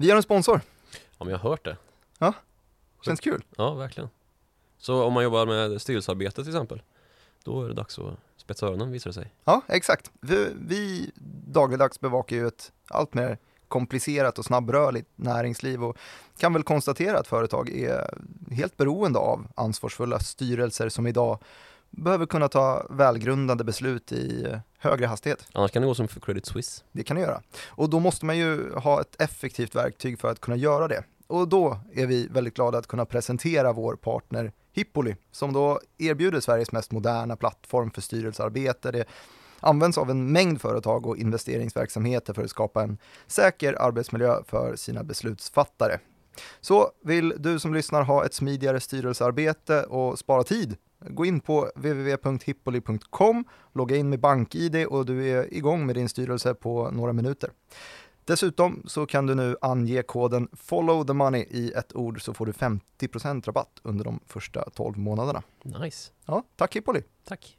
Vi har en sponsor, Ja men jag har hört det. känns kul. Ja, verkligen. Så om man jobbar med styrelsearbete till exempel, då är det dags att spetsa öronen visar det sig. Ja, exakt. Vi, vi dagligdags bevakar ju ett allt mer komplicerat och snabbrörligt näringsliv och kan väl konstatera att företag är helt beroende av ansvarsfulla styrelser som idag behöver kunna ta välgrundade beslut i högre hastighet. Annars kan det gå som för Credit Suisse. Det kan det göra. Och då måste man ju ha ett effektivt verktyg för att kunna göra det. Och då är vi väldigt glada att kunna presentera vår partner Hippoli, som då erbjuder Sveriges mest moderna plattform för styrelsearbete. Det används av en mängd företag och investeringsverksamheter för att skapa en säker arbetsmiljö för sina beslutsfattare. Så vill du som lyssnar ha ett smidigare styrelsearbete och spara tid Gå in på www.hippoli.com, logga in med BankID och du är igång med din styrelse på några minuter. Dessutom så kan du nu ange koden follow the money i ett ord så får du 50% rabatt under de första 12 månaderna. Nice. Ja, tack Hippoli! Tack.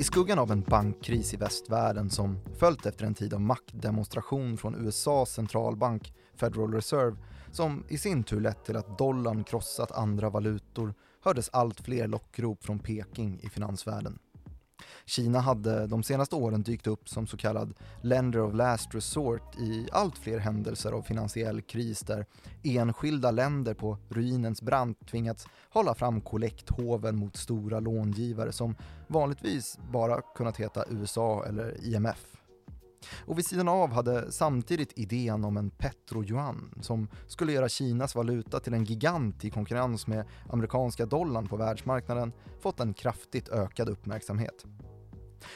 I skuggan av en bankkris i västvärlden som följt efter en tid av maktdemonstration från USAs centralbank Federal Reserve som i sin tur lett till att dollarn krossat andra valutor hördes allt fler lockrop från Peking i finansvärlden. Kina hade de senaste åren dykt upp som så kallad lender of last resort i allt fler händelser av finansiell kris där enskilda länder på ruinens brant tvingats hålla fram kollekthoven mot stora långivare som vanligtvis bara kunnat heta USA eller IMF. Och vid sidan av hade samtidigt idén om en petro-yuan som skulle göra Kinas valuta till en gigant i konkurrens med amerikanska dollarn på världsmarknaden fått en kraftigt ökad uppmärksamhet.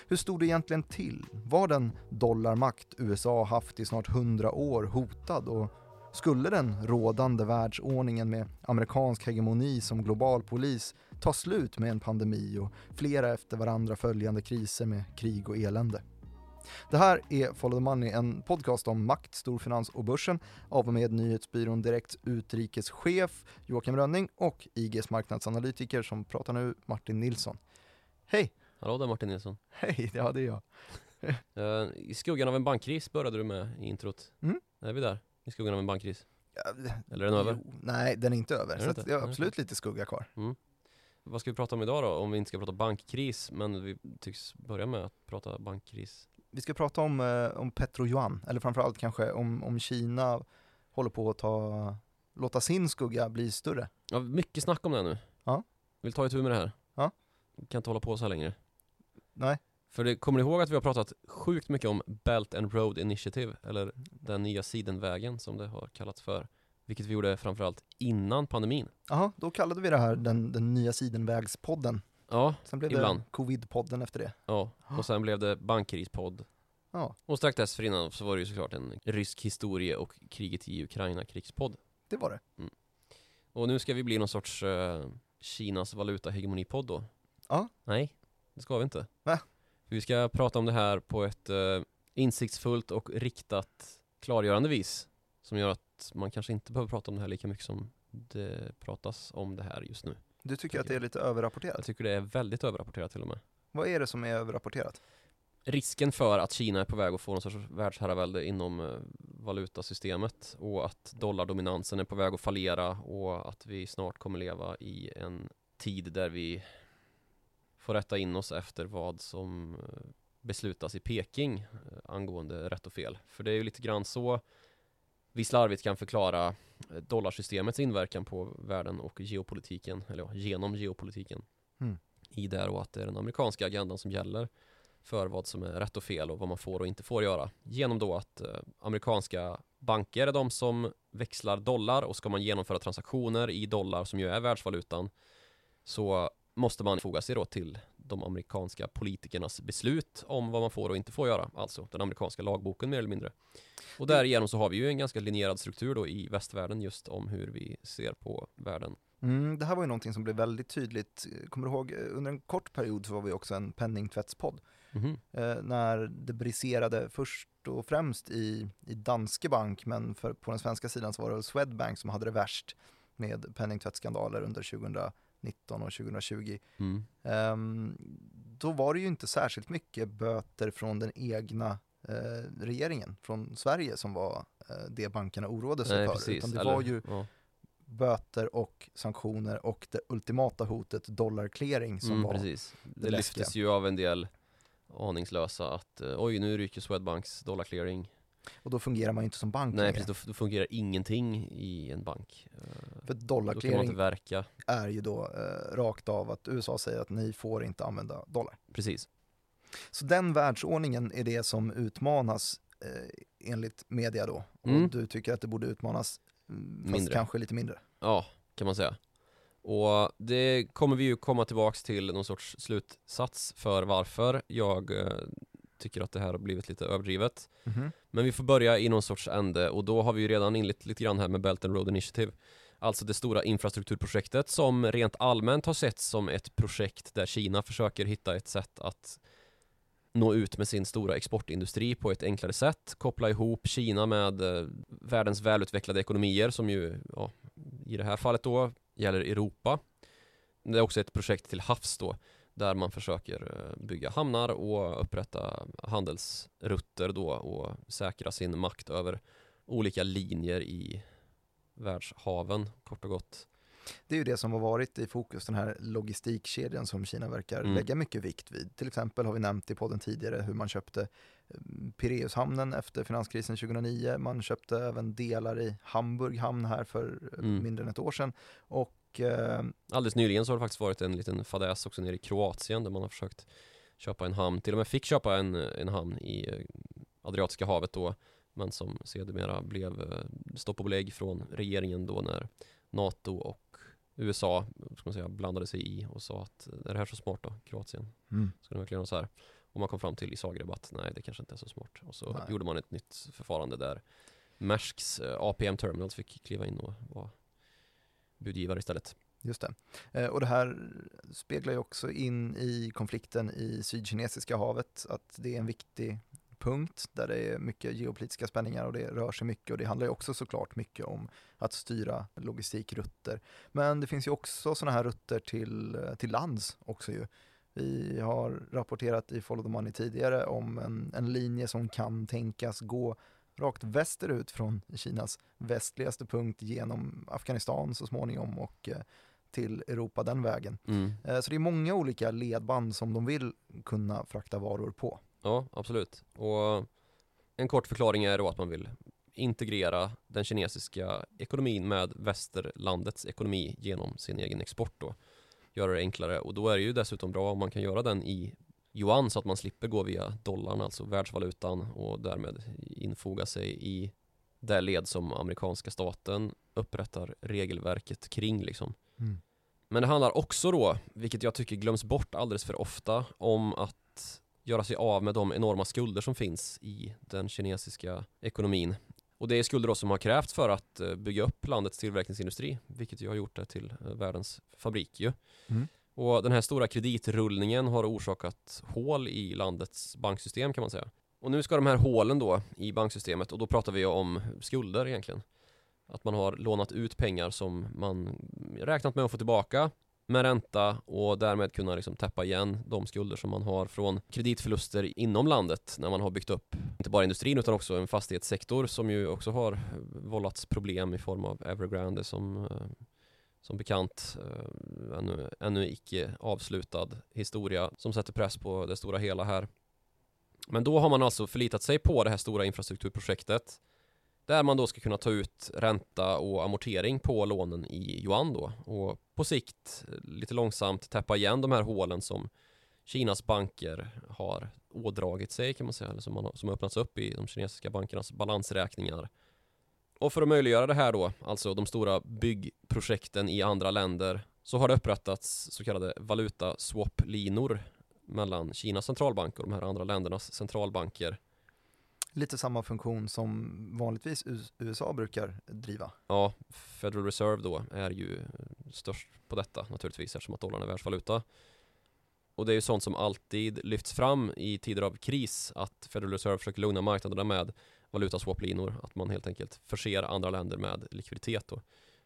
Hur stod det egentligen till? Var den dollarmakt USA haft i snart 100 år hotad och skulle den rådande världsordningen med amerikansk hegemoni som global polis ta slut med en pandemi och flera efter varandra följande kriser med krig och elände? Det här är Follow the Money, en podcast om makt, storfinans och börsen av och med nyhetsbyrån Direkts utrikeschef Joakim Rönning och IGs marknadsanalytiker som pratar nu, Martin Nilsson. Hej! Hallå där Martin Nilsson. Hej, ja det är jag. Eh, I skuggan av en bankkris började du med i introt. Mm. Är vi där? I skuggan av en bankkris? Ja, Eller är den över? jo, nej, den är inte över. Är Så inte? det är absolut lite skugga kvar. Vad ska vi prata om idag då? Om vi inte ska prata bankkris, men vi tycks börja med att prata bankkris. Vi ska prata om, eh, om Petro-Yuan, eller framförallt kanske om, om Kina håller på att ta, låta sin skugga bli större. Ja, mycket snack om det nu. Ja. Vill ta itu med det här. Ja. Kan inte hålla på så här längre. Nej, För det, kommer ni ihåg att vi har pratat sjukt mycket om Belt and Road Initiative, eller den nya sidenvägen som det har kallats för. Vilket vi gjorde framförallt innan pandemin. Jaha, då kallade vi det här den, den nya sidenvägspodden. Ja, Sen blev Ibland. det covid-podden efter det. ja. Och sen blev det bankkrispodd. Ja, Och strax dessförinnan så var det ju såklart en rysk historie och kriget i Ukraina krigspodd. det var det. Och nu ska vi bli någon sorts eh, Kinas valutahegemonipodd då. Ja. Nej, det ska vi inte. Va? Vi ska prata om det här på ett eh, insiktsfullt och riktat klargörande vis. Som gör att man kanske inte behöver prata om det här lika mycket som det pratas om det här just nu. Du tycker att det är lite överrapporterat? Jag tycker det är väldigt överrapporterat till och med. Vad är det som är överrapporterat? Risken för att Kina är på väg att få någon sorts världsherravälde inom eh, valutasystemet och att dollardominansen är på väg att fallera och att vi snart kommer leva i en tid där vi får rätta in oss efter vad som eh, beslutas i Peking eh, angående rätt och fel. För det är ju lite grann så vi slarvigt kan förklara eh, dollarsystemets inverkan på världen och geopolitiken, eller ja, genom geopolitiken. Mm. I det och att det är den amerikanska agendan som gäller för vad som är rätt och fel och vad man får och inte får göra. Genom då att eh, amerikanska banker är de som växlar dollar och ska man genomföra transaktioner i dollar som ju är världsvalutan så måste man foga sig då till de amerikanska politikernas beslut om vad man får och inte får göra. Alltså den amerikanska lagboken mer eller mindre. Och därigenom så har vi ju en ganska linjerad struktur då i västvärlden just om hur vi ser på världen. Mm, det här var ju någonting som blev väldigt tydligt. Kommer du ihåg, eh, under en kort period så var vi också en penningtvättspodd. Mhm. Eh, när det briserade först och främst i, i Danske Bank, men för, på den svenska sidan så var det Swedbank som hade det värst med penningtvättsskandaler under 2019 och 2020. Mm. Ehm, då var det ju inte särskilt mycket böter från den egna eh, regeringen, från Sverige som var eh, det bankerna oroade sig Nej, för. precis. Utan det Eller, var ju ja. böter och sanktioner och det ultimata hotet dollarclearing som mm, var precis. Det, det läskiga. lyftes ju av en del aningslösa att eh, oj nu ryker Swedbanks dollarclearing. Och då fungerar man ju inte som bank Nej precis, då, fungerar ingenting i en bank. Eh, För dollarclearing är ju då eh, rakt av att USA säger att ni får inte använda dollar. Precis. Så den världsordningen är det som utmanas eh, enligt media då. Och Mm. du tycker att det borde utmanas mm, fast Mindre. kanske lite mindre. Ja, kan man säga. Och det kommer vi ju komma tillbaks till någon sorts slutsats för varför jag eh, tycker att det här har blivit lite överdrivet. Men vi får börja i någon sorts ände och då har vi ju redan inlett lite grann här med Belt and Road Initiative. Alltså det stora infrastrukturprojektet som rent allmänt har setts som ett projekt där Kina försöker hitta ett sätt att nå ut med sin stora exportindustri på ett enklare sätt. Koppla ihop Kina med eh, världens välutvecklade ekonomier som ju ja, i det här fallet då gäller Europa. Det är också ett projekt till havs då där man försöker eh, bygga hamnar och upprätta handelsrutter då och säkra sin makt över olika linjer i världshaven kort och gott. Det är ju det som har varit i fokus, den här logistikkedjan som Kina verkar Mm. lägga mycket vikt vid. Till exempel har vi nämnt i podden tidigare hur man köpte eh, Pireushamnen efter finanskrisen 2009. Man köpte även delar i Hamburg hamn här för eh, Mm. mindre än ett år sedan. Och eh, Alldeles nyligen så har det faktiskt varit en liten fadäs också nere i Kroatien där man har försökt köpa en hamn, till och med fick köpa en, en hamn i eh, Adriatiska havet då men som sedermera blev eh, stopp och belägg från regeringen då när NATO och USA ska man säga, blandade sig i och sa att är det här så smart då, Kroatien? mm, Ska det verkligen vara så här? Och man kom fram till i Zagreb att nej, det kanske inte är så smart. Och så Nej. gjorde man ett nytt förfarande där Maersks eh, APM Terminals fick kliva in och vara budgivare istället. just det. Eh, och det här speglar ju också in i konflikten i Sydkinesiska havet, att det är en viktig punkt där det är mycket geopolitiska spänningar och det rör sig mycket och det handlar ju också såklart mycket om att styra logistikrutter. Men det finns ju också sådana här rutter till, eh, till lands också ju. Vi har rapporterat i Follow the Money tidigare om en, en linje som kan tänkas gå rakt västerut från Kinas västligaste punkt genom Afghanistan så småningom och eh, till Europa den vägen. Mm. Eh, Så det är många olika ledband som de vill kunna frakta varor på. Ja, absolut. Och en kort förklaring är då att man vill integrera den kinesiska ekonomin med västerlandets ekonomi genom sin egen export då. Göra det enklare och då är det ju dessutom bra om man kan göra den i yuan så att man slipper gå via dollarn, alltså världsvalutan och därmed infoga sig i det led som amerikanska staten upprättar regelverket kring liksom. Men det handlar också då, vilket jag tycker glöms bort alldeles för ofta, om att göra sig av med de enorma skulder som finns i den kinesiska ekonomin. Och det är skulder då som har krävts för att eh, bygga upp landets tillverkningsindustri, vilket ju har gjort det till eh, världens fabrik ju. Mm. Och den här stora kreditrullningen har orsakat hål i landets banksystem kan man säga. Och nu ska de här hålen då i banksystemet, och då pratar vi om skulder egentligen. Att man har lånat ut pengar som man räknat med att få tillbaka med ränta och därmed kunna liksom täppa igen de skulder som man har från kreditförluster inom landet när man har byggt upp inte bara industrin utan också en fastighetssektor som ju också har vållats problem i form av Evergrande som eh, som bekant eh, ännu, ännu icke avslutad historia som sätter press på det stora hela här. Men då har man alltså förlitat sig på det här stora infrastrukturprojektet där man då ska kunna ta ut ränta och amortering på lånen i yuan då och på sikt eh, lite långsamt täppa igen de här hålen som Kinas banker har ådragit sig kan man säga, eller som, man har, som har öppnats upp i de kinesiska bankernas balansräkningar. Och för att möjliggöra det här då, alltså de stora byggprojekten i andra länder, så har det upprättats så kallade valuta-swap-linor mellan Kinas centralbank och de här andra ländernas centralbanker. Lite samma funktion som vanligtvis USA brukar driva. Ja, Federal Reserve då är ju störst på detta naturligtvis eftersom att dollarn är världsvaluta. Och det är ju sånt som alltid lyfts fram i tider av kris att Federal Reserve försöker lugna marknaderna med valutaswaplinor. Att man helt enkelt förser andra länder med likviditet då,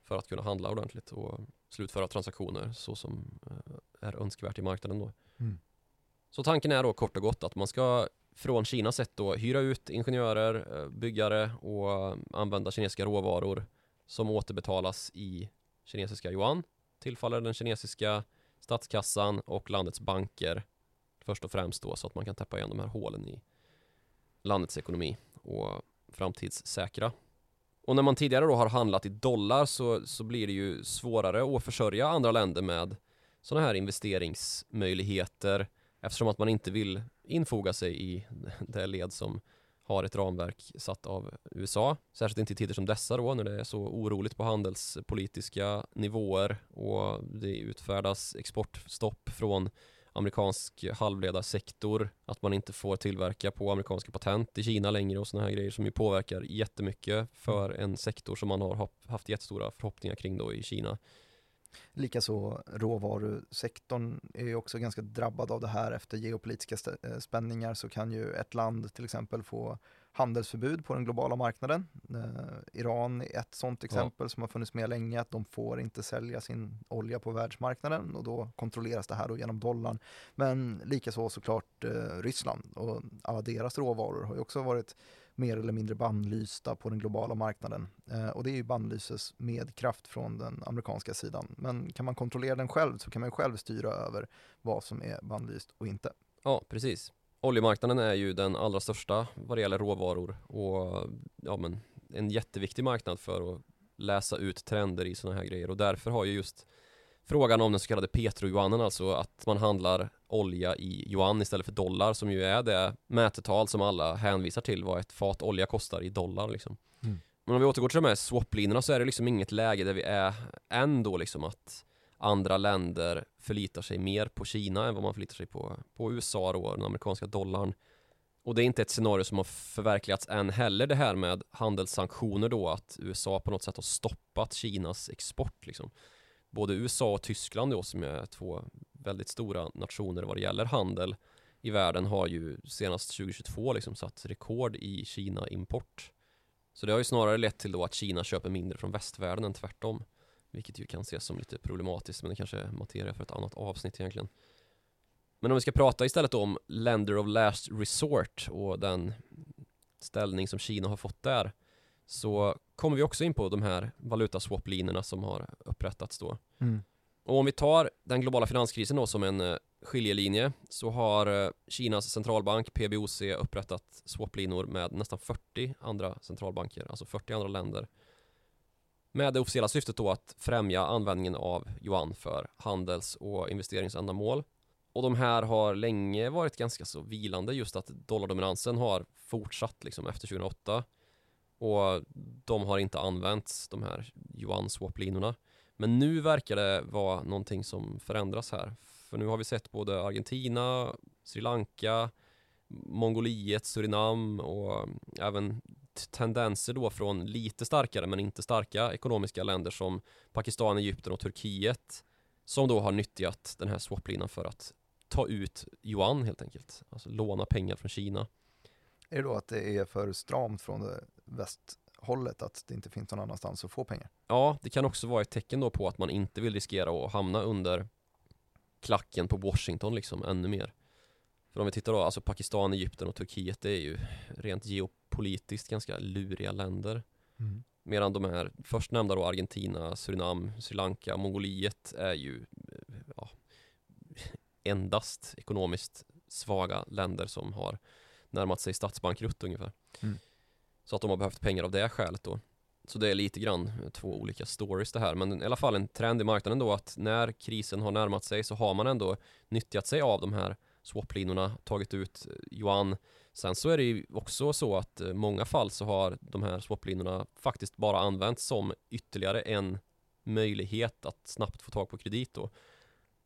för att kunna handla ordentligt och slutföra transaktioner så som eh, är önskvärt i marknaden då. Mm. Så tanken är då kort och gott att man ska från Kinas sätt då hyra ut ingenjörer, eh, byggare och använda kinesiska råvaror som återbetalas i kinesiska yuan tillfaller den kinesiska statskassan och landets banker först och främst då så att man kan täppa igen de här hålen i landets ekonomi och framtidssäkra. Och när man tidigare då har handlat i dollar så, så blir det ju svårare att försörja andra länder med sådana här investeringsmöjligheter eftersom att man inte vill infoga sig i det led som har ett ramverk satt av USA. Särskilt inte i tider som dessa då när det är så oroligt på handelspolitiska nivåer och det utfärdas exportstopp från amerikansk halvledarsektor, att man inte får tillverka på amerikanska patent i Kina längre och sådana här grejer som ju påverkar jättemycket för en sektor som man har haft jättestora förhoppningar kring då i Kina. Likaså råvarusektorn är ju också ganska drabbad av det här. Efter geopolitiska eh, spänningar så kan ju ett land till exempel få handelsförbud på den globala marknaden. Eh, Iran är ett sådant exempel ja. som har funnits med länge, att de får inte sälja sin olja på världsmarknaden och då kontrolleras det här då genom dollarn. Men likaså såklart eh, Ryssland och alla deras råvaror har ju också varit mer eller mindre bannlysta på den globala marknaden. Eh, och det är ju bannlyses med kraft från den amerikanska sidan. Men kan man kontrollera den själv så kan man själv styra över vad som är bannlyst och inte. Ja, precis. Oljemarknaden är ju den allra största vad det gäller råvaror och ja, men, en jätteviktig marknad för att läsa ut trender i sådana här grejer och därför har ju just frågan om den så kallade petrojuanen, alltså att man handlar olja i yuan istället för dollar som ju är det mätetal som alla hänvisar till vad ett fat olja kostar i dollar liksom. Mm. Men om vi återgår till de här swap-linorna så är det liksom inget läge där vi är ändå liksom att andra länder förlitar sig mer på Kina än vad man förlitar sig på, på USA och den amerikanska dollarn. Och det är inte ett scenario som har förverkligats än heller det här med handelssanktioner då att USA på något sätt har stoppat Kinas export liksom både USA och Tyskland då som är två väldigt stora nationer vad det gäller handel i världen har ju senast 2022 liksom satt rekord i Kina-import. Så det har ju snarare lett till då att Kina köper mindre från västvärlden än tvärtom. Vilket ju kan ses som lite problematiskt men det kanske är materia för ett annat avsnitt egentligen. Men om vi ska prata istället om Lender of Last Resort och den ställning som Kina har fått där så kommer vi också in på de här valutaswap-linorna som har upprättats då. Mm. Och om vi tar den globala finanskrisen då som en eh, skiljelinje så har eh, Kinas centralbank PBOC upprättat swap-linor med nästan 40 andra centralbanker, alltså 40 andra länder. Med det officiella syftet då att främja användningen av yuan för handels och investeringsändamål. Och de här har länge varit ganska så vilande just att dollardominansen har fortsatt liksom efter 2008 och de har inte använts, de här yuan swap-linorna. Men nu verkar det vara någonting som förändras här. För nu har vi sett både Argentina, Sri Lanka, Mongoliet, Surinam och även tendenser då från lite starkare men inte starka ekonomiska länder som Pakistan, Egypten och Turkiet som då har nyttjat den här swap-linan för att ta ut yuan helt enkelt, alltså låna pengar från Kina. Är det då att det är för stramt från västhållet, att det inte finns någon annanstans att få pengar? Ja, det kan också vara ett tecken då på att man inte vill riskera att hamna under klacken på Washington liksom ännu mer. För om vi tittar då, alltså Pakistan, Egypten och Turkiet det är ju rent geopolitiskt ganska luriga länder. Mm. Medan de här förstnämnda då Argentina, Surinam, Sri Lanka, Mongoliet är ju ja, endast ekonomiskt svaga länder som har närmat sig statsbankrutt ungefär. Mm. Så att de har behövt pengar av det skälet då. Så det är lite grann två olika stories det här. Men i alla fall en trend i marknaden då att när krisen har närmat sig så har man ändå nyttjat sig av de här swap-linorna, tagit ut yuan. Sen så är det ju också så att i många fall så har de här swap-linorna faktiskt bara använts som ytterligare en möjlighet att snabbt få tag på kredit då.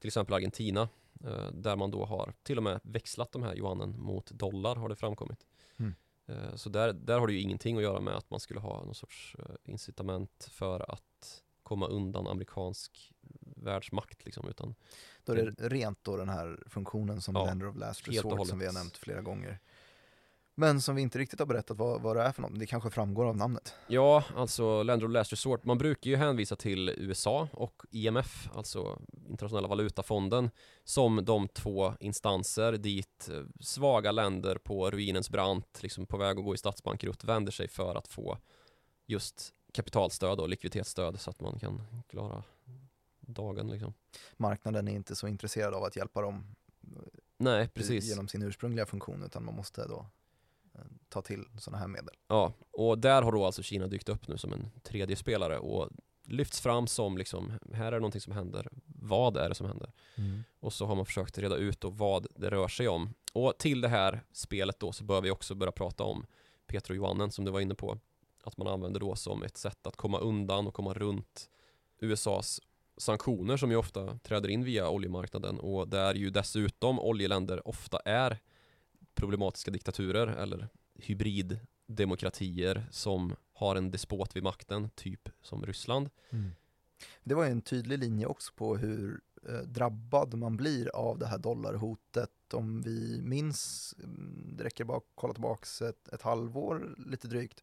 Till exempel Argentina Eh, där man då har till och med växlat de här yuanen mot dollar har det framkommit. Mm. Eh, så där, där har det ju ingenting att göra med att man skulle ha någon sorts eh, incitament för att komma undan amerikansk världsmakt liksom, utan Då är det rent då den här funktionen som Ja, Lender of Last Resort som vi har nämnt flera gånger. Men som vi inte riktigt har berättat vad, vad det är för något, det kanske framgår av namnet. Ja, alltså Lender of Last Resort. Man brukar ju hänvisa till USA och IMF, alltså Internationella valutafonden, som de två instanser dit eh, svaga länder på ruinens brant, liksom på väg att gå i statsbankrutt, vänder sig för att få just kapitalstöd och likviditetsstöd så att man kan klara dagen liksom. Marknaden är inte så intresserad av att hjälpa dem Nej, precis. genom sin ursprungliga funktion utan man måste då eh, ta till sådana här medel. Ja, och där har då alltså Kina dykt upp nu som en tredje spelare och lyfts fram som liksom, här är det någonting som händer. Vad är det som händer? Och så har man försökt reda ut då vad det rör sig om. Och till det här spelet då så bör vi också börja prata om Petro Johannen som du var inne på. Att man använder då som ett sätt att komma undan och komma runt USAs sanktioner som ju ofta träder in via oljemarknaden och där ju dessutom oljeländer ofta är problematiska diktaturer eller hybriddemokratier som har en despot vid makten, typ som Ryssland. Det var ju en tydlig linje också på hur eh, drabbad man blir av det här dollarhotet. Om vi minns, mm, det räcker bara att kolla tillbaks ett, ett halvår lite drygt,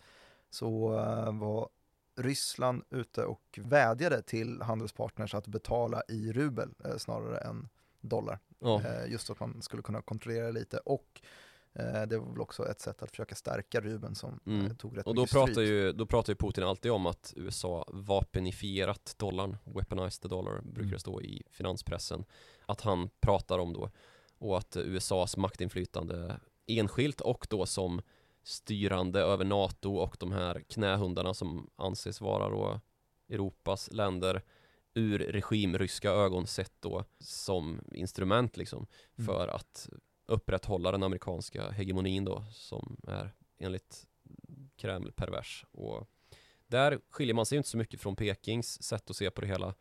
så eh, var Ryssland ute och vädjade till handelspartners att betala i rubel eh, snarare än dollar. Ja, Eh, just så att man skulle kunna kontrollera lite och det var väl också ett sätt att försöka stärka rubeln som Mm. tog rätt och då pratar, stryk. ju, då pratar ju Putin alltid om att USA vapenifierat dollarn, weaponized the dollar brukar Mm. det stå i finanspressen. Att han pratar om då och att USAs maktinflytande enskilt och då som styrande över NATO och de här knähundarna som anses vara då Europas länder ur regimryska ögon sett då som instrument liksom Mm. för att upprätthålla den amerikanska hegemonin då som är enligt Kreml pervers och där skiljer man sig inte så mycket från Pekings sätt att se på det hela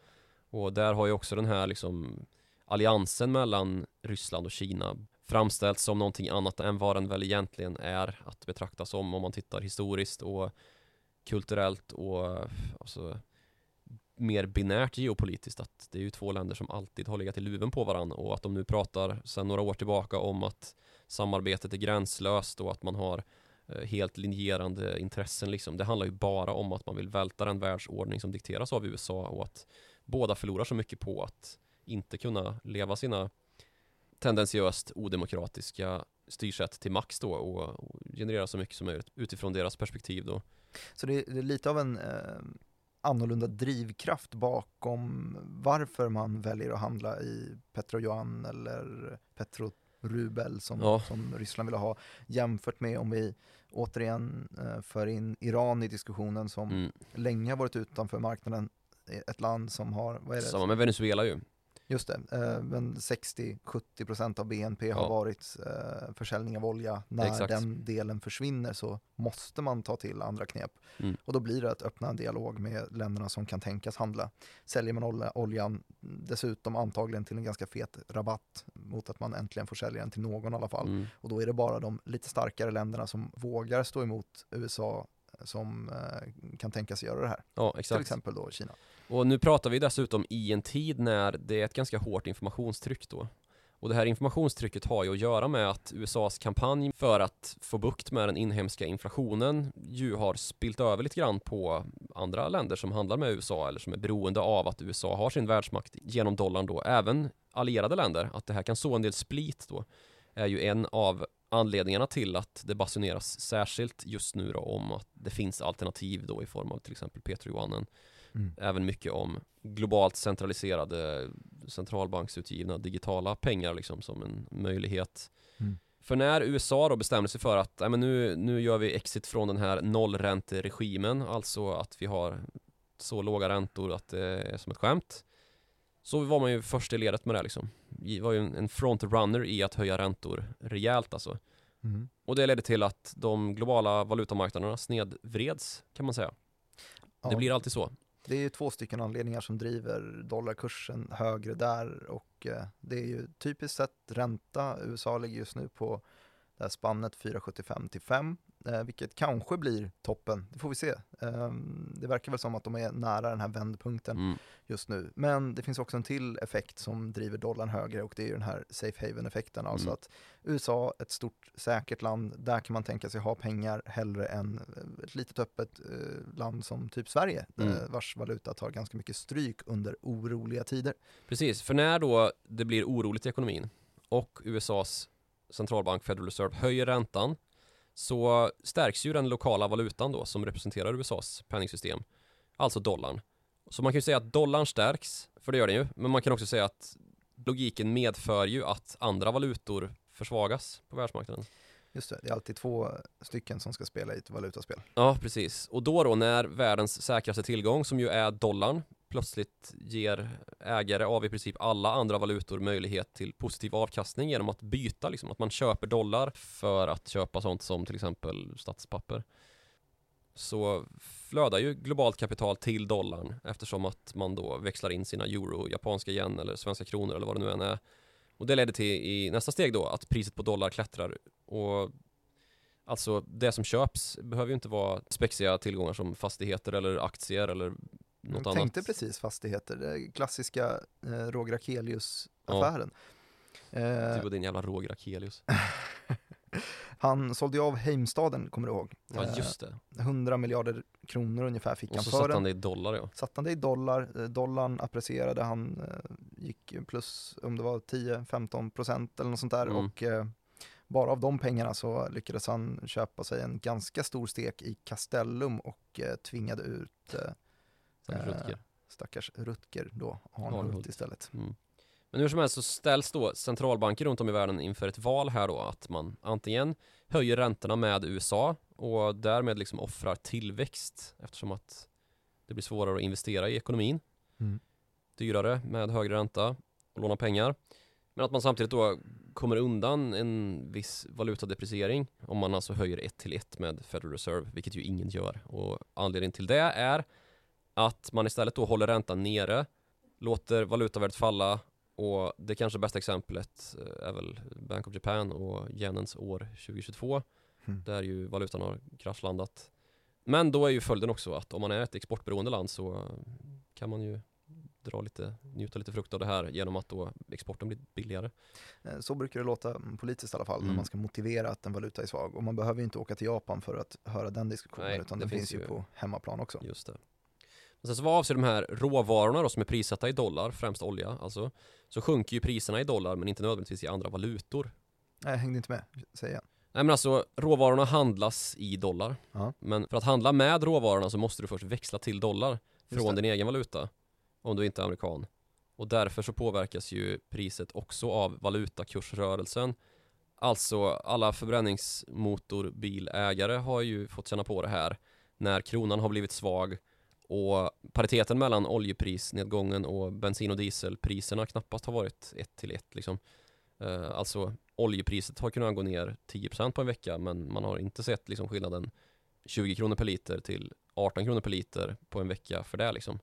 och där har ju också den här liksom alliansen mellan Ryssland och Kina framställts som någonting annat än vad den väl egentligen är att betrakta som om man tittar historiskt och kulturellt och alltså, mer binärt geopolitiskt att det är ju två länder som alltid har legat i luven på varandra och att de nu pratar sedan några år tillbaka om att samarbetet är gränslöst och att man har eh, helt linjerande intressen liksom. Det handlar ju bara om att man vill välta den världsordning som dikteras av USA och att båda förlorar så mycket på att inte kunna leva sina tendensiöst odemokratiska styrsätt till max då och, och generera så mycket som möjligt utifrån deras perspektiv då. Så det, det är lite av en eh, annorlunda drivkraft bakom varför man väljer att handla i Petrojuan eller Petrorubel som, Ja. som Ryssland vill ha jämfört med om vi återigen eh, för in Iran i diskussionen som Mm. länge har varit utanför marknaden ett land som har, vad är det? Samma med Venezuela ju. Just det, eh, men 60-70% av BNP har Ja. varit eh, försäljning av olja. När Exakt. den delen försvinner så måste man ta till andra knep. Mm. Och då blir det att öppna en dialog med länderna som kan tänkas handla. Säljer man olja, oljan dessutom antagligen till en ganska fet rabatt mot att man äntligen får sälja den till någon i alla fall. Mm. Och då är det bara de lite starkare länderna som vågar stå emot USA som eh, kan tänkas göra det här. Ja, Till exempel då Kina. Och nu pratar vi dessutom i en tid när det är ett ganska hårt informationstryck då. Och det här informationstrycket har ju att göra med att USAs kampanj för att få bukt med den inhemska inflationen ju har spilt över lite grann på andra länder som handlar med USA eller som är beroende av att USA har sin världsmakt genom dollarn då. Även allierade länder, att det här kan så en del split då är ju en av anledningarna till att det basuneras särskilt just nu då om att det finns alternativ då i form av till exempel Petro-Johannen Mm. även mycket om globalt centraliserade centralbanksutgivna digitala pengar liksom som en möjlighet. Mm. För när USA då bestämde sig för att nej, men nu, nu gör vi exit från den här nollränteregimen, alltså att vi har så låga räntor att det är som ett skämt. Så var man ju först i ledet med det liksom. Vi var ju en en frontrunner i att höja räntor rejält alltså. Mm. Och det ledde till att de globala valutamarknaderna snedvreds kan man säga. Ja. Det blir alltid så. Det är ju två stycken anledningar som driver dollarkursen högre där och eh, det är ju typiskt sett ränta. USA ligger just nu på det här spannet 4,75 till 5, eh, vilket kanske blir toppen, det får vi se. Eh, det verkar väl som att de är nära den här vändpunkten Mm. just nu. Men det finns också en till effekt som driver dollarn högre och det är ju den här safe haven-effekten, alltså Mm. att USA, ett stort säkert land, där kan man tänka sig ha pengar hellre än eh, ett litet öppet eh, land som typ Sverige, Mm. vars valuta tar ganska mycket stryk under oroliga tider. Precis, för när då det blir oroligt i ekonomin och USAs centralbank Federal Reserve höjer räntan så stärks ju den lokala valutan då som representerar USAs penningsystem, alltså dollarn. Så man kan ju säga att dollarn stärks, för det gör den ju, men man kan också säga att logiken medför ju att andra valutor försvagas på världsmarknaden. Just det, det är alltid två stycken som ska spela i ett valutaspel. Ja, precis. Och då då när världens säkraste tillgång, som ju är dollarn, plötsligt ger ägare av i princip alla andra valutor möjlighet till positiv avkastning genom att byta, liksom att man köper dollar för att köpa sånt som till exempel statspapper. Så flödar ju globalt kapital till dollarn eftersom att man då växlar in sina euro, japanska yen eller svenska kronor eller vad det nu än är. Och det leder till i nästa steg då att priset på dollar klättrar och Alltså det som köps behöver ju inte vara spexiga tillgångar som fastigheter eller aktier eller något Jag tänkte annat. precis fastigheter, det klassiska eh, Roger Akelius-affären. Det Eh, var din jävla Roger Akelius. han sålde ju av Heimstaden, kommer du ihåg? Ja Eh, just det. 100 miljarder kronor ungefär fick Och han så för satte den. han det i dollar ja. Satte han det i dollar, eh, dollarn apprecierade, han eh, gick plus om det var 10-15 procent eller något sånt där Mm. och bara av de pengarna så lyckades han köpa sig en ganska stor stek i Castellum och tvingade ut eh, Stackars Rutger. då, Arnhult. istället. Mm. Men hur som helst så ställs då centralbanker runt om i världen inför ett val här då att man antingen höjer räntorna med USA och därmed liksom offrar tillväxt eftersom att det blir svårare att investera i ekonomin. Mm. Dyrare med högre ränta och låna pengar. Men att man samtidigt då kommer undan en viss valutadepreciering om man alltså höjer ett till ett med Federal Reserve, vilket ju ingen gör. Och anledningen till det är att man istället då håller räntan nere, låter valutavärdet falla och det kanske bästa exemplet eh, är väl Bank of Japan och yenens år 2022 Mm. där ju valutan har kraschlandat. Men då är ju följden också att om man är ett exportberoende land så kan man ju dra lite, njuta lite frukt av det här genom att då exporten blir billigare. Eh, Så brukar det låta politiskt i alla fall, när Mm. man ska motivera att en valuta är svag. Och man behöver ju inte åka till Japan för att höra den diskussionen, Nej, utan det finns ju ju- på hemmaplan också. Just det. Men sen så vad avser de här råvarorna då som är prissatta i dollar, främst olja alltså, så sjunker ju priserna i dollar men inte nödvändigtvis i andra valutor. Nej, jag hängde inte med, säger jag. Nej men alltså råvarorna handlas i dollar. Ja. Men för att handla med råvarorna så måste du först växla till dollar från din egen valuta. Om du inte är amerikan. Och därför så påverkas ju priset också av valutakursrörelsen. Alltså alla förbränningsmotorbilägare har ju fått känna på det här när kronan har blivit svag och pariteten mellan oljeprisnedgången och bensin och dieselpriserna knappast har varit ett till ett liksom. Eh, alltså oljepriset har kunnat gå ner 10% på en vecka men man har inte sett liksom skillnaden 20 kronor per liter till 18 kronor per liter på en vecka för det liksom.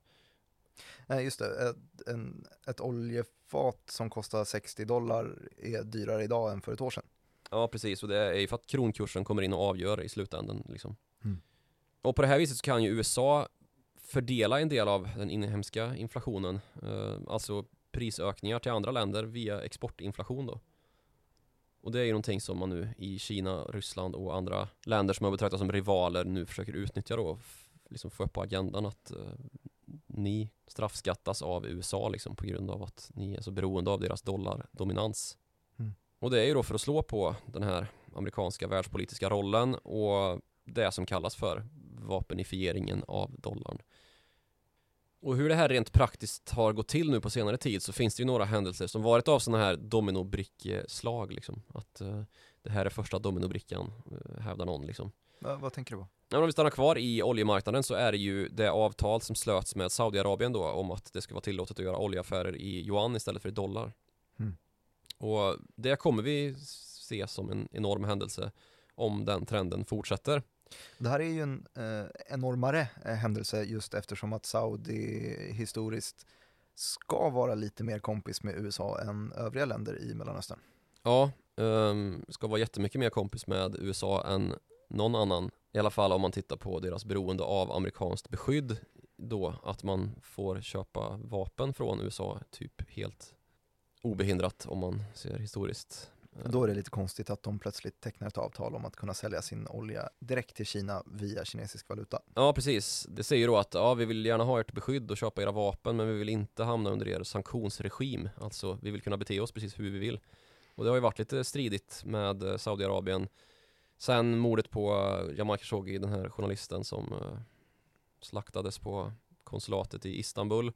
Nej, just det. Ett, en, ett oljefat som kostar 60 dollar är dyrare idag än för ett år sedan. Ja precis och det är ju för att kronkursen kommer in och avgör i slutändan liksom. Mm. Och på det här viset så kan ju USA fördela en del av den inhemska inflationen, eh, alltså prisökningar till andra länder via exportinflation då. Och det är ju någonting som man nu i Kina, Ryssland och andra länder som man betraktar som rivaler nu försöker utnyttja då, liksom få upp på agendan att eh, ni straffskattas av USA liksom på grund av att ni är så beroende av deras dollardominans. Mm. Och det är ju då för att slå på den här amerikanska världspolitiska rollen och det som kallas för vapenifieringen av dollarn. Och hur det här rent praktiskt har gått till nu på senare tid så finns det ju några händelser som varit av sådana här dominobrickslag liksom. Att eh, det här är första dominobrickan, uh, hävdar någon liksom. Va, vad tänker du på? Men om vi stannar kvar i oljemarknaden så är det ju det avtal som slöts med Saudiarabien då om att det ska vara tillåtet att göra oljeaffärer i yuan istället för i dollar. Mm. Och det kommer vi se som en enorm händelse om den trenden fortsätter. Det här är ju en eh, enormare eh, händelse just eftersom att Saudi historiskt ska vara lite mer kompis med USA än övriga länder i Mellanöstern. Ja, um, ska vara jättemycket mer kompis med USA än någon annan. I alla fall om man tittar på deras beroende av amerikanskt beskydd då att man får köpa vapen från USA typ helt obehindrat om man ser historiskt. Då är det lite konstigt att de plötsligt tecknar ett avtal om att kunna sälja sin olja direkt till Kina via kinesisk valuta. Ja, precis. Det säger då att ja, vi vill gärna ha ert beskydd och köpa era vapen, men vi vill inte hamna under er sanktionsregim. Alltså, vi vill kunna bete oss precis hur vi vill. Och det har ju varit lite stridigt med eh, Saudiarabien sen mordet på eh, Jamal Khashoggi, den här journalisten som eh, slaktades på konsulatet i Istanbul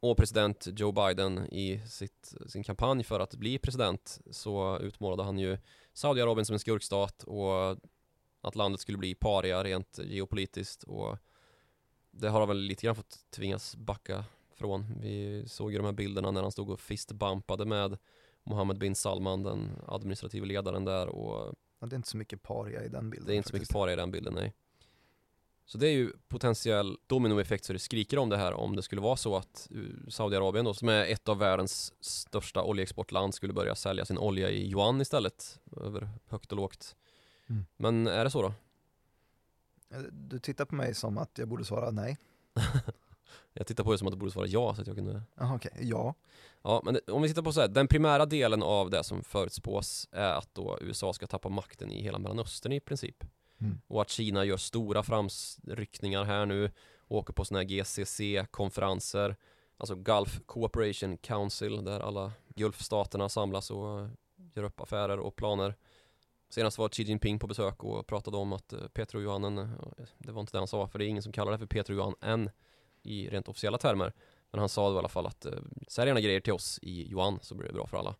och president Joe Biden i sitt, sin kampanj för att bli president så utmålade han ju Saudiarabien som en skurkstat och att landet skulle bli paria rent geopolitiskt och det har han väl lite grann fått tvingas backa från. Vi såg ju de här bilderna när han stod och fistbumpade med Mohammed bin Salman, den administrativa ledaren där och ja, Det är inte så mycket paria i den bilden. Det är inte faktiskt. så mycket paria i den bilden, nej. Så det är ju potentiell dominoeffekt så det skriker om det här om det skulle vara så att Saudiarabien då, som är ett av världens största oljeexportland skulle börja sälja sin olja i yuan istället över högt och lågt. Mm. Men är det så då? Eh, du tittar på mig som att jag borde svara nej. jag tittar på dig som att du borde svara ja så att jag kunde Aha, okej, okay. ja Ja, men om vi tittar på så här, den primära delen av det som förutspås är att då USA ska tappa makten i hela Mellanöstern i princip Mm. Och att Kina gör stora framryckningar här nu, åker på sådana här GCC-konferenser, alltså Gulf Cooperation Council, där alla Gulfstaterna samlas och gör upp affärer och planer. Senast var Xi Jinping på besök och pratade om att eh, Petro Johanen, eh, det var inte det han sa, för det är ingen som kallar det för Petro Johan än i rent officiella termer. Men han sa då i alla fall att eh, sälj gärna grejer till oss i yuan så blir det bra för alla.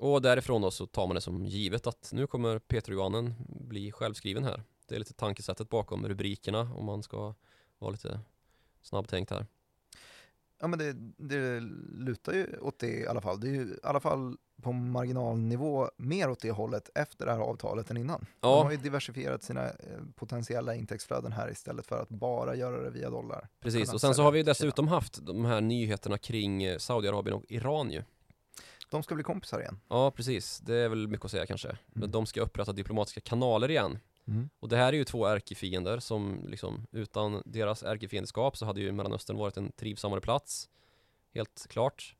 Och därifrån då så tar man det som givet att nu kommer Peter Johannen bli självskriven här. Det är lite tankesättet bakom rubrikerna om man ska vara lite snabbtänkt här. Ja men det, det lutar ju åt det i alla fall. Det är ju i alla fall på marginalnivå mer åt det hållet efter det här avtalet än innan. Ja. De har ju diversifierat sina eh, potentiella intäktsflöden här istället för att bara göra det via dollar. Precis, och sen så har vi dessutom haft de här nyheterna kring eh, Saudiarabien och Iran ju. De ska bli kompisar igen. Ja, precis. Det är väl mycket att säga kanske. Mm. Men de ska upprätta diplomatiska kanaler igen. Mm. Och det här är ju två ärkefiender som liksom utan deras ärkefiendskap så hade ju Mellanöstern varit en trivsammare plats. Helt klart.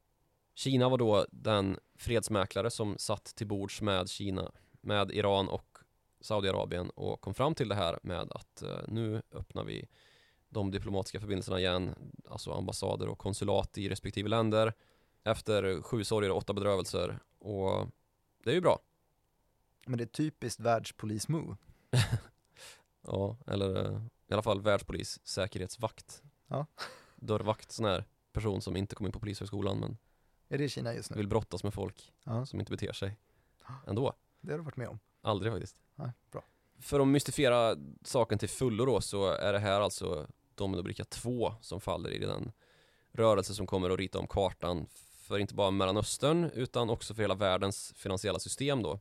Kina var då den fredsmäklare som satt till bords med Kina, med Iran och Saudiarabien och kom fram till det här med att uh, nu öppnar vi de diplomatiska förbindelserna igen, alltså ambassader och konsulat i respektive länder efter sju sorger och åtta bedrövelser och det är ju bra. Men det är typiskt världspolis-move. ja, eller eh, i alla fall världspolis, säkerhetsvakt. Ja. Dörrvakt, sån här person som inte kom in på polishögskolan men Är det i Kina just nu? Vill brottas med folk ja. som inte beter sig ändå. Det har du varit med om? Aldrig faktiskt. Nej, bra. För att mystifiera saken till fullo då så är det här alltså dominobricka två som faller i den rörelse som kommer att rita om kartan för inte bara Mellanöstern utan också för hela världens finansiella system då.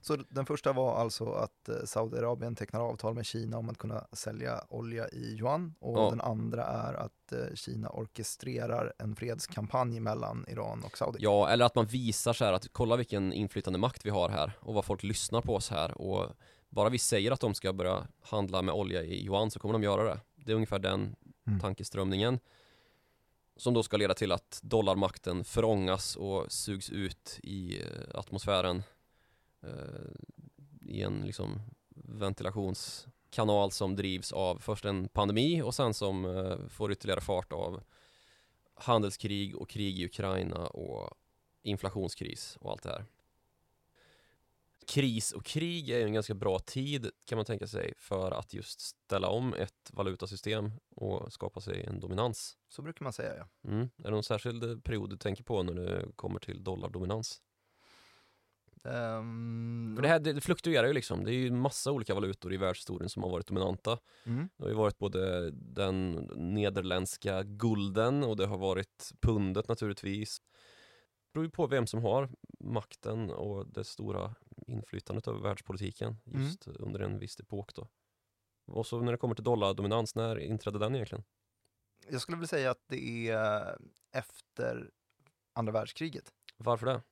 Så den första var alltså att eh, Saudiarabien tecknar avtal med Kina om att kunna sälja olja i yuan och ja. den andra är att eh, Kina orkestrerar en fredskampanj mellan Iran och Saudi. Ja, eller att man visar så här att kolla vilken inflytande makt vi har här och vad folk lyssnar på oss här och bara vi säger att de ska börja handla med olja i yuan så kommer de göra det. Det är ungefär den mm. tankeströmningen. Som då ska leda till att dollarmakten förångas och sugs ut i eh, atmosfären eh, i en liksom ventilationskanal som drivs av först en pandemi och sen som eh, får ytterligare fart av handelskrig och krig i Ukraina och inflationskris och allt det här kris och krig är en ganska bra tid kan man tänka sig för att just ställa om ett valutasystem och skapa sig en dominans. Så brukar man säga ja. Mm. Är det någon särskild period du tänker på när det kommer till dollardominans? Um, För det här det fluktuerar ju liksom, det är ju massa olika valutor i världshistorien som har varit dominanta. Mm. Det har ju varit både den nederländska gulden och det har varit pundet naturligtvis. Det beror ju på vem som har makten och det stora inflytandet över världspolitiken mm. just mm. under en viss epok då. Och så när det kommer till dollardominans, när inträdde den egentligen? Jag skulle vilja säga att det är efter andra världskriget. Varför det?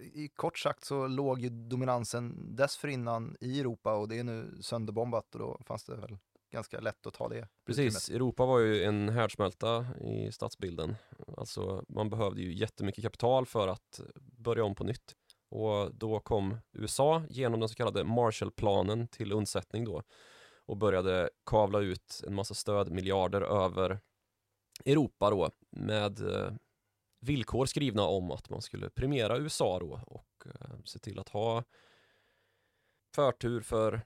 I kort sagt så låg ju dominansen dessförinnan i Europa och det är nu sönderbombat och då fanns det väl ganska lätt att ta det Precis, Europa var ju en härdsmälta i stadsbilden. Alltså man behövde ju jättemycket kapital för att börja om på nytt. Och då kom USA genom den så kallade Marshallplanen till undsättning då och började kavla ut en massa stödmiljarder över Europa då med eh, villkor skrivna om att man skulle premiera USA då och eh, se till att ha förtur för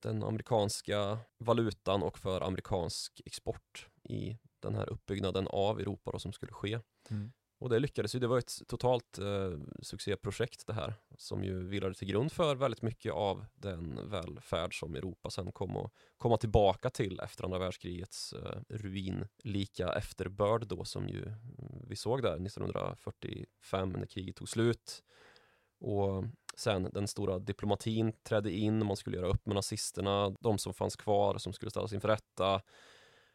den amerikanska valutan och för amerikansk export i den här uppbyggnaden av Europa då som skulle ske. Mm. Och det lyckades ju, det var ett totalt eh, succéprojekt det här som ju vilade till grund för väldigt mycket av den välfärd som Europa sen kom att komma tillbaka till efter andra världskrigets eh, ruinlika efterbörd då som ju mm, vi såg där 1945 när kriget tog slut. Och sen den stora diplomatin trädde in, man skulle göra upp med nazisterna, de som fanns kvar som skulle ställas inför rätta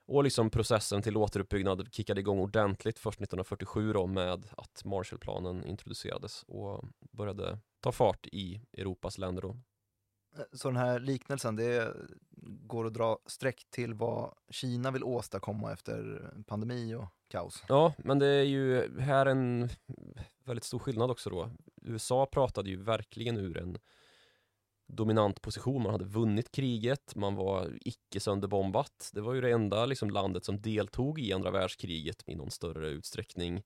och liksom processen till återuppbyggnad kickade igång ordentligt först 1947 då med att Marshallplanen introducerades och började ta fart i Europas länder då. Så den här liknelsen, det går att dra streck till vad Kina vill åstadkomma efter pandemi och kaos? Ja, men det är ju här en väldigt stor skillnad också då. USA pratade ju verkligen ur en dominant position, man hade vunnit kriget, man var icke sönderbombat. Det var ju det enda liksom, landet som deltog i andra världskriget i någon större utsträckning.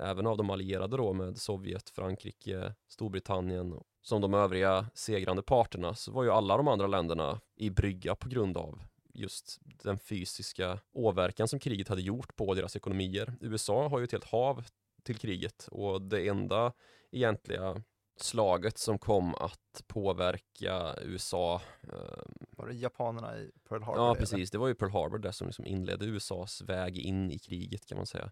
Även av de allierade då med Sovjet, Frankrike, Storbritannien som de övriga segrande parterna så var ju alla de andra länderna i brygga på grund av just den fysiska åverkan som kriget hade gjort på deras ekonomier. USA har ju ett helt hav till kriget och det enda egentliga slaget som kom att påverka USA. Ehm, var det japanerna i Pearl Harbor? Ja, precis. Det var ju Pearl Harbor det som liksom inledde USAs väg in i kriget kan man säga.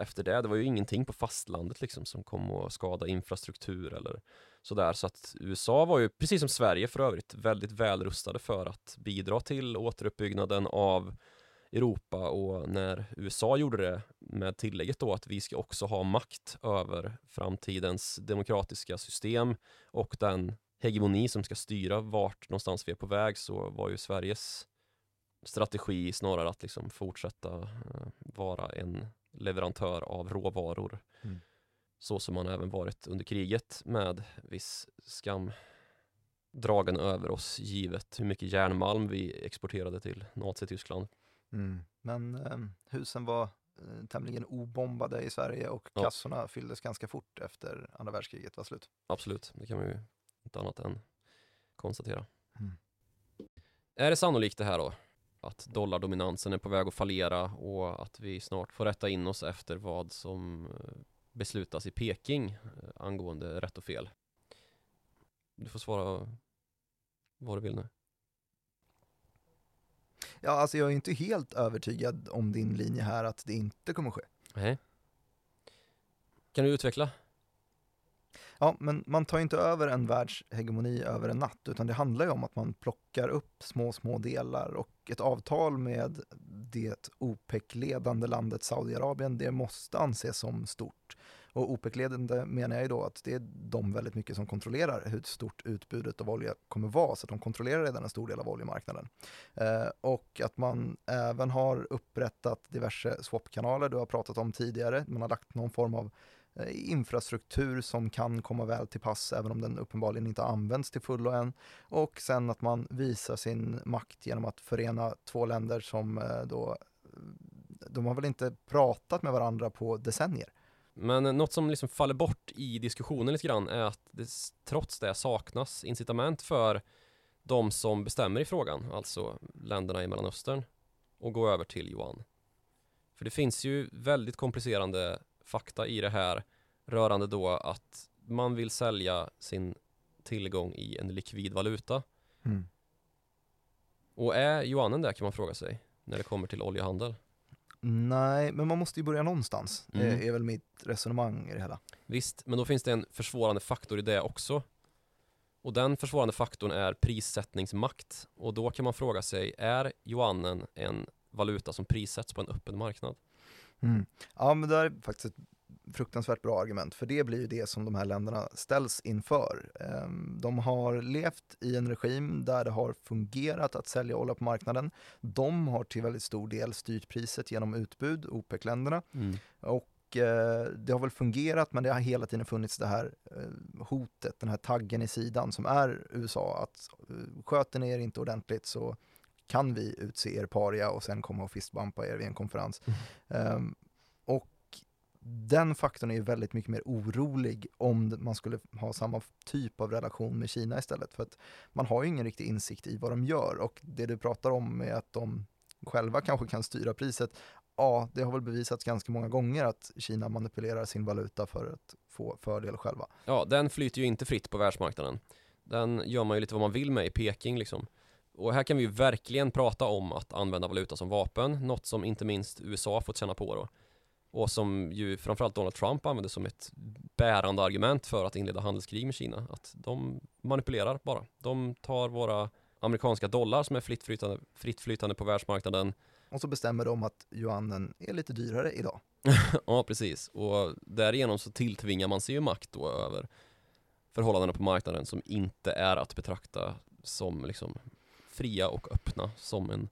Efter det, det var ju ingenting på fastlandet liksom som kom att skada infrastruktur eller sådär. Så att USA var ju, precis som Sverige för övrigt, väldigt välrustade för att bidra till återuppbyggnaden av Europa och när USA gjorde det med tillägget då att vi ska också ha makt över framtidens demokratiska system och den hegemoni som ska styra vart någonstans vi är på väg så var ju Sveriges strategi snarare att liksom fortsätta uh, vara en leverantör av råvaror. Mm. Så som man även varit under kriget med viss skam dragen över oss givet hur mycket järnmalm vi exporterade till Nazityskland. Mm. Men eh, husen var eh, tämligen obombade i Sverige och ja. kassorna fylldes ganska fort efter andra världskriget var slut. Absolut, det kan man ju inte annat än konstatera. Mm. Är det sannolikt det här då? Att dollardominansen är på väg att fallera och att vi snart får rätta in oss efter vad som eh, beslutas i Peking eh, angående rätt och fel? Du får svara vad du vill nu. Ja, alltså jag är inte helt övertygad om din linje här att det inte kommer ske. Nej. Kan du utveckla? Ja, men man tar inte över en världshegemoni över en natt, utan det handlar ju om att man plockar upp små, små delar och ett avtal med det OPEC-ledande landet Saudiarabien, det måste anses som stort. Och OPEC-ledande menar jag ju då att det är de väldigt mycket som kontrollerar hur stort utbudet av olja kommer vara, så att de kontrollerar redan en stor del av oljemarknaden. Eh, och att man även har upprättat diverse swapkanaler du har pratat om tidigare, man har lagt någon form av eh, infrastruktur som kan komma väl till pass även om den uppenbarligen inte används till fullo än. Och sen att man visar sin makt genom att förena två länder som eh, då de har väl inte pratat med varandra på decennier. Men något som liksom faller bort i diskussionen lite grann är att det trots det saknas incitament för de som bestämmer i frågan, alltså länderna i Mellanöstern, och gå över till yuan. För det finns ju väldigt komplicerande fakta i det här rörande då att man vill sälja sin tillgång i en likvid valuta. Mm. Och är yuanen där kan man fråga sig när det kommer till oljehandel? Nej, men man måste ju börja någonstans. Mm. Det är väl mitt resonemang i det hela. Visst, men då finns det en försvårande faktor i det också. Och den försvårande faktorn är prissättningsmakt. Och då kan man fråga sig, är yuanen en valuta som prissätts på en öppen marknad? Mm. Ja, men det är faktiskt ett fruktansvärt bra argument, för det blir ju det som de här länderna ställs inför. Ehm, de har levt i en regim där det har fungerat att sälja olja på marknaden. De har till väldigt stor del styrt priset genom utbud, OPEC-länderna. Mm. Och eh, det har väl fungerat, men det har hela tiden funnits det här eh, hotet, den här taggen i sidan som är USA, att eh, sköter ni er inte ordentligt så kan vi utse er paria och sen komma och fistbumpa er vid en konferens. Mm. Um, och den faktorn är ju väldigt mycket mer orolig om man skulle ha samma typ av relation med Kina istället. För att man har ju ingen riktig insikt i vad de gör och det du pratar om är att de själva kanske kan styra priset. Ja, det har väl bevisats ganska många gånger att Kina manipulerar sin valuta för att få fördel själva. Ja, den flyter ju inte fritt på världsmarknaden. Den gör man ju lite vad man vill med i Peking liksom. Och här kan vi ju verkligen prata om att använda valuta som vapen, något som inte minst USA fått känna på då. Och som ju framförallt Donald Trump använder som ett bärande argument för att inleda handelskrig med Kina. Att de manipulerar bara. De tar våra amerikanska dollar som är fritt flytande, fritt flytande på världsmarknaden. Och så bestämmer de att yuanen är lite dyrare idag. ja, precis. Och därigenom så tilltvingar man sig ju makt då över förhållandena på marknaden som inte är att betrakta som liksom fria och öppna som en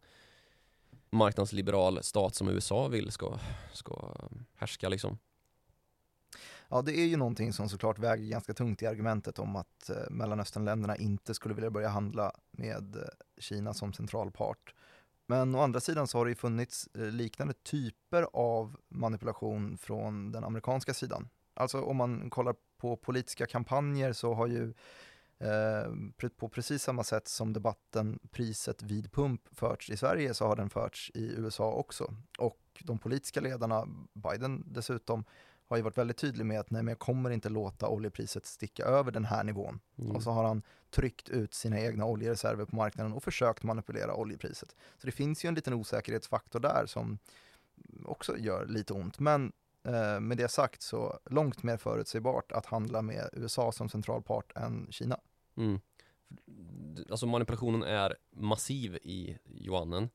marknadsliberal stat som USA vill ska, ska härska liksom. Ja, det är ju någonting som såklart väger ganska tungt i argumentet om att eh, Mellanösternländerna inte skulle vilja börja handla med eh, Kina som centralpart. Men å andra sidan så har det ju funnits eh, liknande typer av manipulation från den amerikanska sidan. Alltså om man kollar på politiska kampanjer så har ju på precis samma sätt som debatten priset vid pump förts i Sverige så har den förts i USA också. Och de politiska ledarna, Biden dessutom, har ju varit väldigt tydlig med att nej men jag kommer inte låta oljepriset sticka över den här nivån. Mm. Och så har han tryckt ut sina egna oljereserver på marknaden och försökt manipulera oljepriset. Så det finns ju en liten osäkerhetsfaktor där som också gör lite ont. Men eh, med det sagt så långt mer förutsägbart att handla med USA som centralpart än Kina. Mm. Alltså manipulationen är massiv i yuanen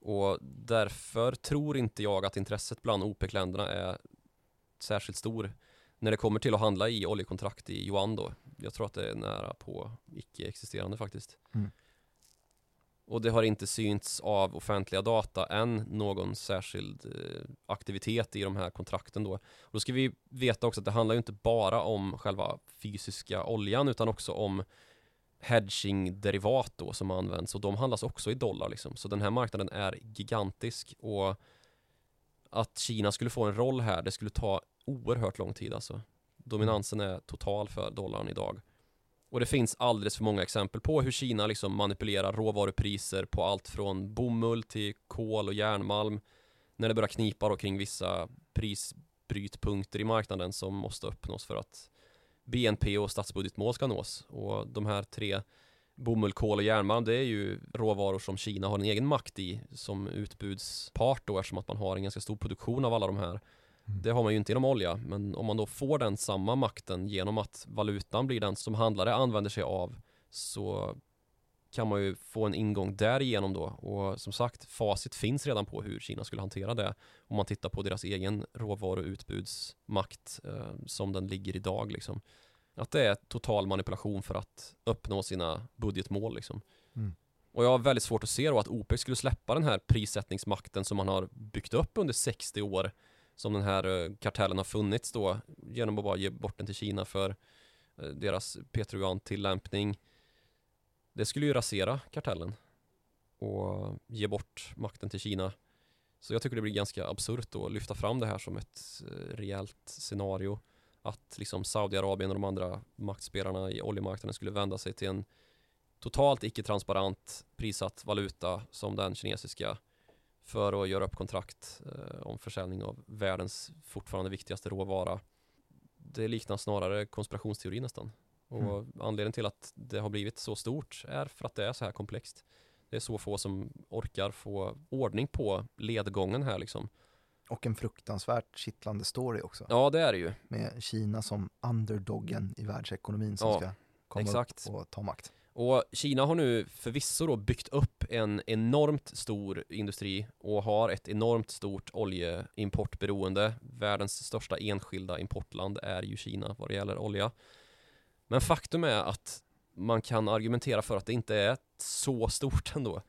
och därför tror inte jag att intresset bland OPEC-länderna är särskilt stor när det kommer till att handla i oljekontrakt i yuan då. Jag tror att det är nära på icke-existerande faktiskt. Mm. Och det har inte synts av offentliga data än någon särskild eh, aktivitet i de här kontrakten då. Och då ska vi veta också att det handlar ju inte bara om själva fysiska oljan utan också om hedging-derivat då som används och de handlas också i dollar liksom. Så den här marknaden är gigantisk och att Kina skulle få en roll här, det skulle ta oerhört lång tid alltså. Dominansen är total för dollarn idag. Och det finns alldeles för många exempel på hur Kina liksom manipulerar råvarupriser på allt från bomull till kol och järnmalm när det börjar knipa då kring vissa prisbrytpunkter i marknaden som måste uppnås för att BNP och statsbudgetmål ska nås. Och de här tre bomull, kol och järnmalm det är ju råvaror som Kina har en egen makt i som utbudspart då eftersom att man har en ganska stor produktion av alla de här. Det har man ju inte inom olja men om man då får den samma makten genom att valutan blir den som handlare använder sig av så kan man ju få en ingång därigenom då och som sagt facit finns redan på hur Kina skulle hantera det om man tittar på deras egen råvaruutbudsmakt eh, som den ligger idag liksom. Att det är total manipulation för att uppnå sina budgetmål liksom. Mm. Och jag har väldigt svårt att se då att OPEC skulle släppa den här prissättningsmakten som man har byggt upp under 60 år som den här eh, kartellen har funnits då genom att bara ge bort den till Kina för eh, deras Petruan tillämpning det skulle ju rasera kartellen och ge bort makten till Kina. Så jag tycker det blir ganska absurt att lyfta fram det här som ett eh, rejält scenario. Att liksom Saudiarabien och de andra maktspelarna i oljemarknaden skulle vända sig till en totalt icke-transparent prissatt valuta som den kinesiska för att göra upp kontrakt eh, om försäljning av världens fortfarande viktigaste råvara. Det liknar snarare konspirationsteori nästan. Och mm. anledningen till att det har blivit så stort är för att det är så här komplext. Det är så få som orkar få ordning på ledgången här liksom. Och en fruktansvärt kittlande story också. Ja, det är det ju. Med Kina som underdoggen i världsekonomin som ja, ska komma exakt. upp och ta makt. Och Kina har nu förvisso då byggt upp en enormt stor industri och har ett enormt stort oljeimportberoende. Världens största enskilda importland är ju Kina vad det gäller olja. Men faktum är att man kan argumentera för att det inte är så stort ändå.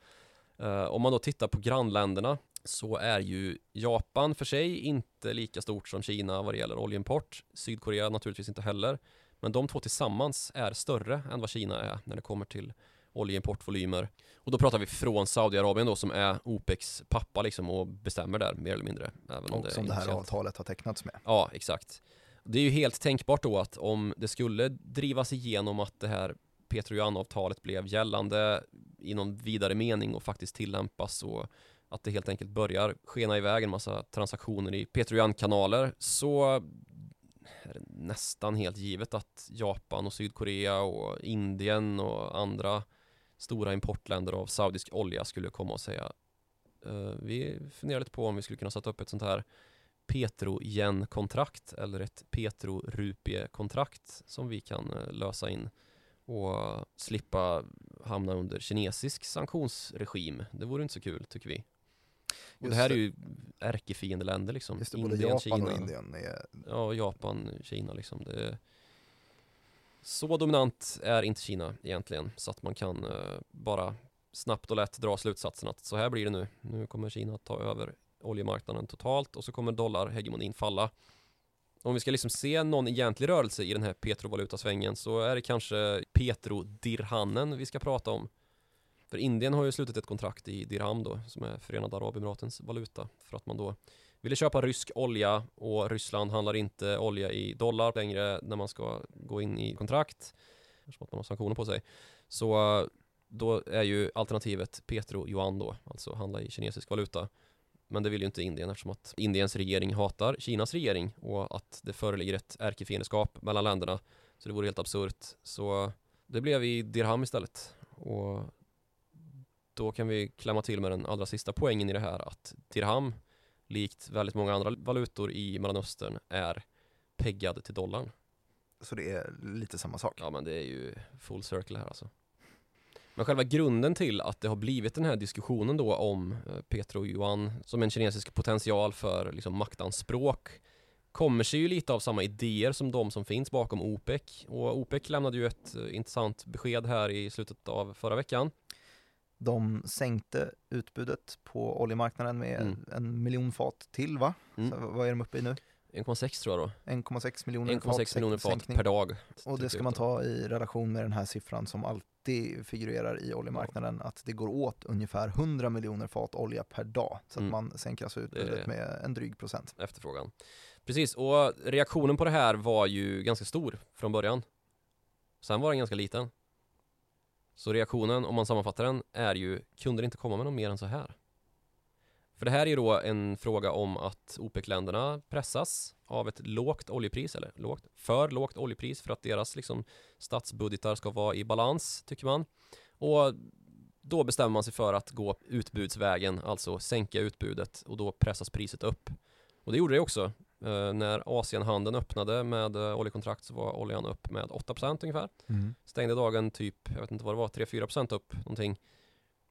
Uh, om man då tittar på grannländerna så är ju Japan för sig inte lika stort som Kina vad det gäller oljeimport. Sydkorea naturligtvis inte heller. Men de två tillsammans är större än vad Kina är när det kommer till oljeimportvolymer. Och då pratar vi från Saudiarabien då som är OPECs pappa liksom och bestämmer där mer eller mindre. Även och det som det här avtalet har tecknats med. Ja, exakt. Det är ju helt tänkbart då att om det skulle drivas igenom att det här Petro-Juan-avtalet blev gällande i någon vidare mening och faktiskt tillämpas och att det helt enkelt börjar skena iväg en massa transaktioner i Petro-Juan-kanaler så är det nästan helt givet att Japan och Sydkorea och Indien och andra stora importländer av saudisk olja skulle komma och säga uh, vi funderar lite på om vi skulle kunna sätta upp ett sånt här Petro-yen-kontrakt eller ett Petro-rupie-kontrakt som vi kan uh, lösa in och slippa hamna under kinesisk sanktionsregim. Det vore inte så kul tycker vi. Och det här är ju ärkefiendeländer liksom. Just det, både Indien, Japan Kina. och Indien är... Ja, Japan, Kina liksom. Det. Så dominant är inte Kina egentligen, så att man kan eh, bara snabbt och lätt dra slutsatsen att så här blir det nu. Nu kommer Kina att ta över oljemarknaden totalt och så kommer dollarhegemonin falla. Om vi ska liksom se någon egentlig rörelse i den här petrovalutasvängen så är det kanske petrodirhanen vi ska prata om. För Indien har ju slutit ett kontrakt i dirham då, som är Förenade Arabemiratens valuta, för att man då ville köpa rysk olja och Ryssland handlar inte olja i dollar längre när man ska gå in i kontrakt, eftersom att man har sanktioner på sig. Så eh, då är ju alternativet Petro Yuan då, alltså handla i kinesisk valuta. Men det vill ju inte Indien eftersom att Indiens regering hatar Kinas regering och att det föreligger ett ärkefiendeskap mellan länderna. Så det vore helt absurt. Så eh, det blev i dirham istället. Och då kan vi klämma till med den allra sista poängen i det här att dirham, likt väldigt många andra valutor i Mellanöstern, är peggad till dollarn. Så det är lite samma sak? Ja men det är ju full circle här alltså. Men själva grunden till att det har blivit den här diskussionen då om eh, Petro Yuan som en kinesisk potential för liksom maktanspråk kommer sig ju lite av samma idéer som de som finns bakom OPEC. Och OPEC lämnade ju ett eh, intressant besked här i slutet av förra veckan. De sänkte utbudet på oljemarknaden med mm. en miljon fat till va? Mm. Så vad är de uppe i nu? 1,6 tror jag då 1,6 miljoner fat, 1,6 miljoner fat per dag Och det ska man ta i relation med den här siffran som alltid figurerar i oljemarknaden ja. att det går åt ungefär 100 miljoner fat olja per dag så att mm. man sänker alltså utbudet med en dryg procent Efterfrågan Precis, och reaktionen på det här var ju ganska stor från början Sen var den ganska liten så reaktionen, om man sammanfattar den, är ju Kunde det inte komma med något mer än så här? För det här är ju då en fråga om att OPEC-länderna pressas av ett lågt oljepris, eller lågt, för lågt oljepris för att deras liksom, statsbudgetar ska vara i balans, tycker man. Och då bestämmer man sig för att gå utbudsvägen, alltså sänka utbudet och då pressas priset upp. Och det gjorde det också. Uh, när Asienhandeln öppnade med uh, oljekontrakt så var oljan upp med 8% ungefär. Mm. Stängde dagen typ, jag vet inte vad det var, 3-4% upp någonting.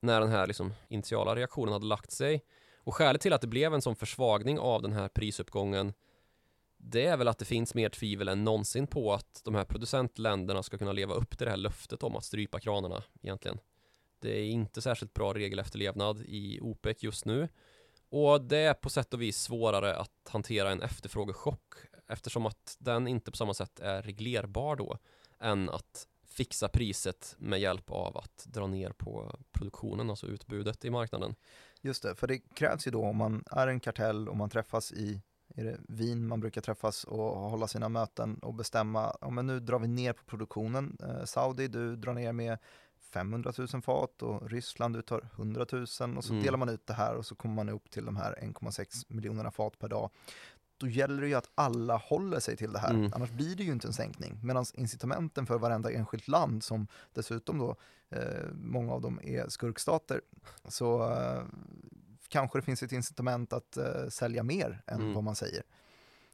När den här liksom, initiala reaktionen hade lagt sig. Och skälet till att det blev en sån försvagning av den här prisuppgången det är väl att det finns mer tvivel än någonsin på att de här producentländerna ska kunna leva upp till det här löftet om att strypa kranarna egentligen. Det är inte särskilt bra regelefterlevnad i OPEC just nu och det är på sätt och vis svårare att hantera en efterfrågechock eftersom att den inte på samma sätt är reglerbar då än att fixa priset med hjälp av att dra ner på produktionen, alltså utbudet i marknaden. Just det, för det krävs ju då om man är en kartell och man träffas i är det Wien man brukar träffas och hålla sina möten och bestämma, ja men nu drar vi ner på produktionen. Eh, Saudi, du drar ner med 500 000 fat och Ryssland du tar 100 000 och så mm. delar man ut det här och så kommer man upp till de här 1,6 miljonerna fat per dag. Då gäller det ju att alla håller sig till det här, mm. annars blir det ju inte en sänkning. Medan incitamenten för varenda enskilt land som dessutom då, eh, många av dem är skurkstater, så eh, kanske det finns ett incitament att uh, sälja mer än mm. vad man säger.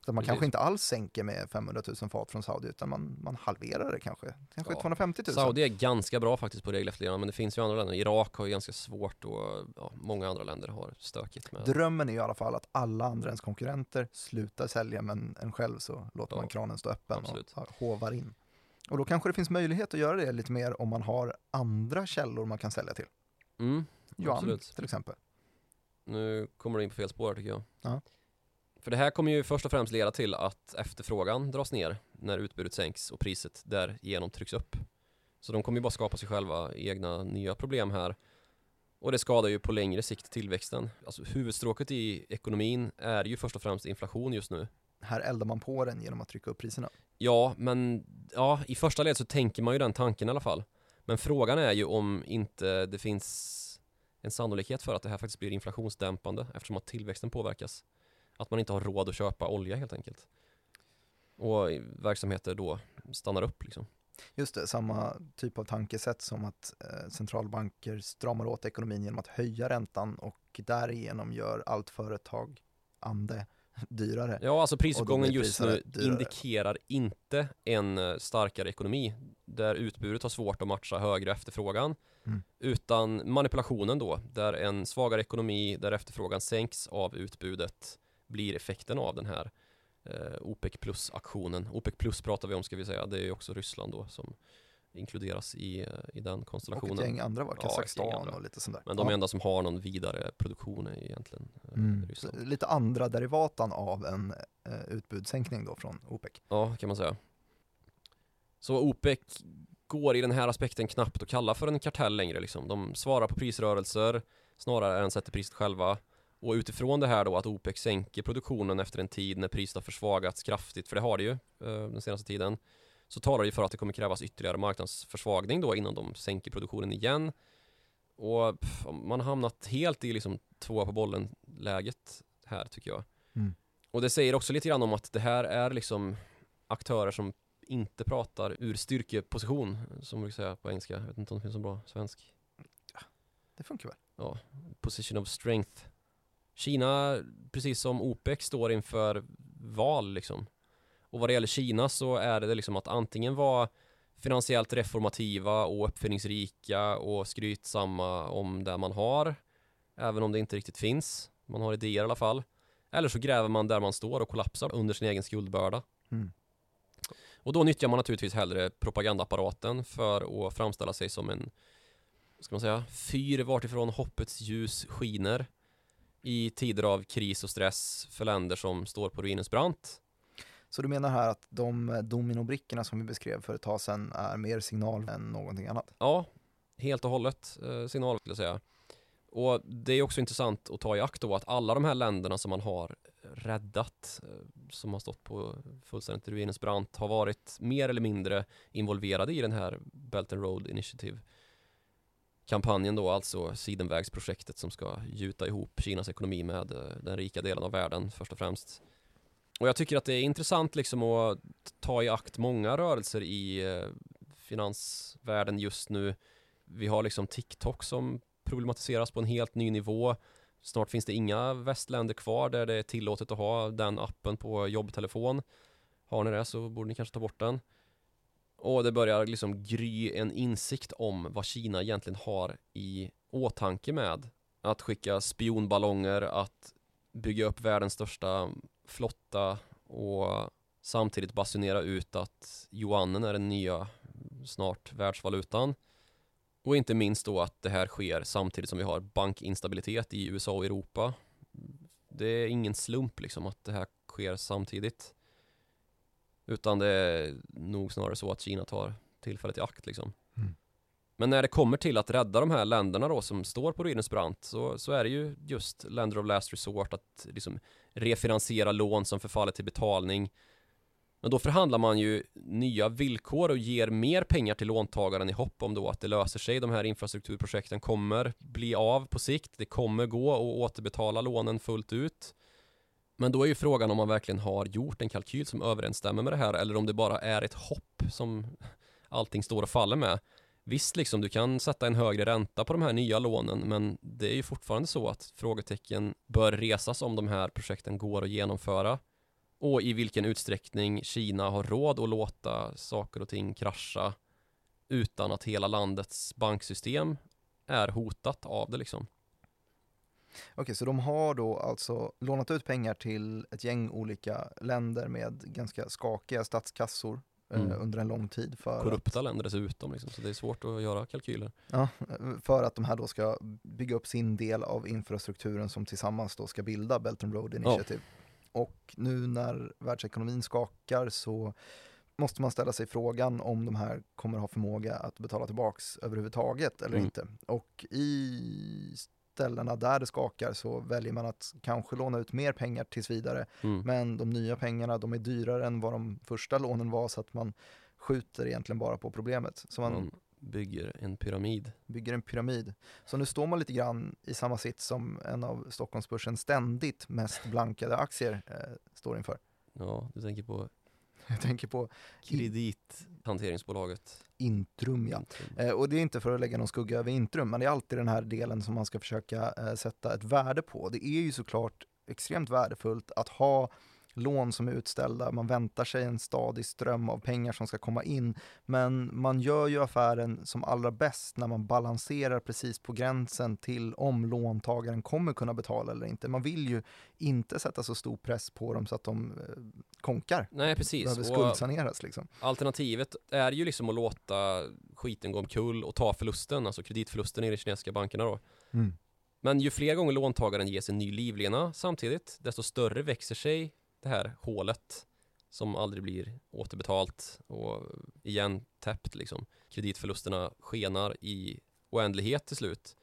Så man Precis. kanske inte alls sänker med 500 000 fat från Saudi utan man, man halverar det kanske. Kanske Ja. 250 000. Saudi är ganska bra faktiskt på regelefterlevnad men det finns ju andra länder. Irak har ju ganska svårt och ja, många andra länder har stökigt med Drömmen är ju i alla fall att alla andra ens konkurrenter slutar sälja men en själv så låter Ja, man kranen stå öppen absolut. och hovar in. Och då kanske det finns möjlighet att göra det lite mer om man har andra källor man kan sälja till. mm, Yuan Absolut. till exempel. Nu kommer du in på fel spår tycker jag. Ja. För det här kommer ju först och främst leda till att efterfrågan dras ner när utbudet sänks och priset därigenom trycks upp. Så de kommer ju bara skapa sig själva egna nya problem här. Och det skadar ju på längre sikt tillväxten. Alltså huvudstråket i ekonomin är ju först och främst inflation just nu. Här eldar man på den genom att trycka upp priserna. Ja, men ja, i första led så tänker man ju den tanken i alla fall. Men frågan är ju om inte det finns en sannolikhet för att det här faktiskt blir inflationsdämpande eftersom att tillväxten påverkas. Att man inte har råd att köpa olja helt enkelt. Och verksamheter då stannar upp liksom. Just det, samma typ av tankesätt som att eh, centralbanker stramar åt ekonomin genom att höja räntan och därigenom gör allt företag ande dyrare. Ja, alltså prisuppgången just nu dyrare. indikerar inte en eh, starkare ekonomi där utbudet har svårt att matcha högre efterfrågan Mm. utan manipulationen då där en svagare ekonomi där efterfrågan sänks av utbudet blir effekten av den här eh, OPEC plus aktionen. OPEC plus pratar vi om ska vi säga, det är ju också Ryssland då som inkluderas i, eh, i den Och konstellationen. ett gäng andra var Ja, Kazakstan andra. och lite sånt där. Men de Ja. enda som har någon vidare produktion är egentligen eh, Mm. Ryssland. Lite andra derivatan av en eh, utbudssänkning då från OPEC. Ja, kan man säga. Så OPEC går i den här aspekten knappt att kalla för en kartell längre liksom. De svarar på prisrörelser snarare än sätter priset själva. Och utifrån det här då att OPEC sänker produktionen efter en tid när priset har försvagats kraftigt, för det har det ju eh, den senaste tiden, så talar det ju för att det kommer krävas ytterligare marknadsförsvagning då innan de sänker produktionen igen. Och pff, man har hamnat helt i liksom tvåa på bollen läget här tycker jag. Mm. Och det säger också lite grann om att det här är liksom aktörer som inte pratar ur styrkeposition, som man brukar säga på engelska. Jag vet inte om det finns en bra svensk. Det funkar väl? Position of strength. Kina, precis som OPEC, står inför val liksom. Och vad det gäller Kina så är det liksom att antingen vara finansiellt reformativa och uppfinningsrika och skrytsamma om det man har, även om det inte riktigt finns. Man har idéer i alla fall. Eller så gräver man där man står och kollapsar under sin egen skuldbörda. Mm. Och då nyttjar man naturligtvis hellre propagandaapparaten för att framställa sig som en, ska man säga, fyr vartifrån hoppets ljus skiner i tider av kris och stress för länder som står på ruinens brant. Så du menar här att de eh, dominobrickorna som vi beskrev för ett tag sedan är mer signal än någonting annat? Ja, helt och hållet eh, signal skulle jag säga. Och det är också intressant att ta i akt då att alla de här länderna som man har räddat, eh, som har stått på fullständigt ruinens brant, har varit mer eller mindre involverade i den här Belt and Road Initiative kampanjen då, alltså Sidenvägsprojektet som ska gjuta ihop Kinas ekonomi med eh, den rika delen av världen först och främst. Och jag tycker att det är intressant liksom att ta i akt många rörelser i eh, finansvärlden just nu. Vi har liksom TikTok som problematiseras på en helt ny nivå. Snart finns det inga västländer kvar där det är tillåtet att ha den appen på jobbtelefon. Har ni det så borde ni kanske ta bort den. Och det börjar liksom gry en insikt om vad Kina egentligen har i åtanke med att skicka spionballonger, att bygga upp världens största flotta och samtidigt basunera ut att yuanen är den nya snart världsvalutan. Och inte minst då att det här sker samtidigt som vi har bankinstabilitet i USA och Europa. Det är ingen slump liksom att det här sker samtidigt. Utan det är nog snarare så att Kina tar tillfället i akt liksom. Mm. Men när det kommer till att rädda de här länderna då som står på ruinens brant så, så är det ju just länder of last resort att liksom refinansiera lån som förfaller till betalning. Men då förhandlar man ju nya villkor och ger mer pengar till låntagaren i hopp om då att det löser sig. De här infrastrukturprojekten kommer bli av på sikt. Det kommer gå att återbetala lånen fullt ut. Men då är ju frågan om man verkligen har gjort en kalkyl som överensstämmer med det här eller om det bara är ett hopp som allting står och faller med. Visst, liksom, du kan sätta en högre ränta på de här nya lånen, men det är ju fortfarande så att frågetecken bör resas om de här projekten går att genomföra. och i vilken utsträckning Kina har råd att låta saker och ting krascha utan att hela landets banksystem är hotat av det liksom. Okej, så de har då alltså lånat ut pengar till ett gäng olika länder med ganska skakiga statskassor eh, Mm. under en lång tid för Korrupta att, länder dessutom liksom, så det är svårt att göra kalkyler. ja, för att de här då ska bygga upp sin del av infrastrukturen som tillsammans då ska bilda Belt and Road Initiative. Och nu när världsekonomin skakar så måste man ställa sig frågan om de här kommer ha förmåga att betala tillbaks överhuvudtaget eller Mm. inte. Och i ställena där det skakar så väljer man att kanske låna ut mer pengar tills vidare. Mm. Men de nya pengarna de är dyrare än vad de första lånen var så att man skjuter egentligen bara på problemet. Så man Man bygger en pyramid. bygger en pyramid. Så nu står man lite grann i samma sitt som en av Stockholmsbörsens ständigt mest blankade aktier eh, står inför. Ja, du tänker på Jag tänker på kredithanteringsbolaget. Intrum ja. Eh, och det är inte för att lägga någon skugga över Intrum, men det är alltid den här delen som man ska försöka eh, sätta ett värde på. Det är ju såklart extremt värdefullt att ha lån som är utställda, man väntar sig en stadig ström av pengar som ska komma in, men man gör ju affären som allra bäst när man balanserar precis på gränsen till om låntagaren kommer kunna betala eller inte. Man vill ju inte sätta så stor press på dem så att de eh, konkar, Nej, precis. behöver skuldsaneras liksom. alternativet är ju liksom att låta skiten gå omkull och ta förlusten, alltså kreditförlusten i de kinesiska bankerna då. Men ju fler gånger låntagaren ges en ny livlina samtidigt, desto större växer sig det här hålet som aldrig blir återbetalt och igen täppt liksom. Kreditförlusterna skenar i oändlighet till slut.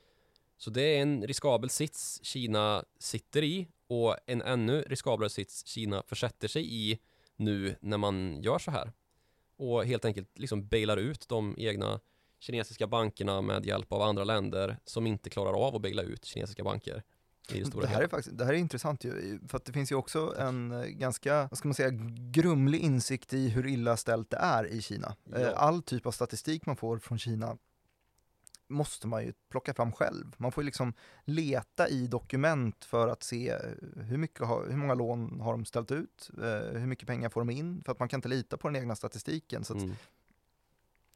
Så det är en riskabel sits Kina sitter i och en ännu riskablare sits Kina försätter sig i nu när man gör så här. Och helt enkelt liksom bailar ut de egna kinesiska bankerna med hjälp av andra länder som inte klarar av att baila ut kinesiska banker. I det, stora Det här, är faktiskt, det här är intressant ju, för det finns ju också en eh, ganska, vad ska man säga, grumlig insikt i hur illa ställt det är i Kina. Ja. Eh, All typ av statistik man får från Kina måste man ju plocka fram själv. Man får ju liksom leta i dokument för att se eh, hur, mycket hur många lån har de ställt ut, eh, hur mycket pengar får de in, för att man kan inte lita på den egna statistiken. Så Mm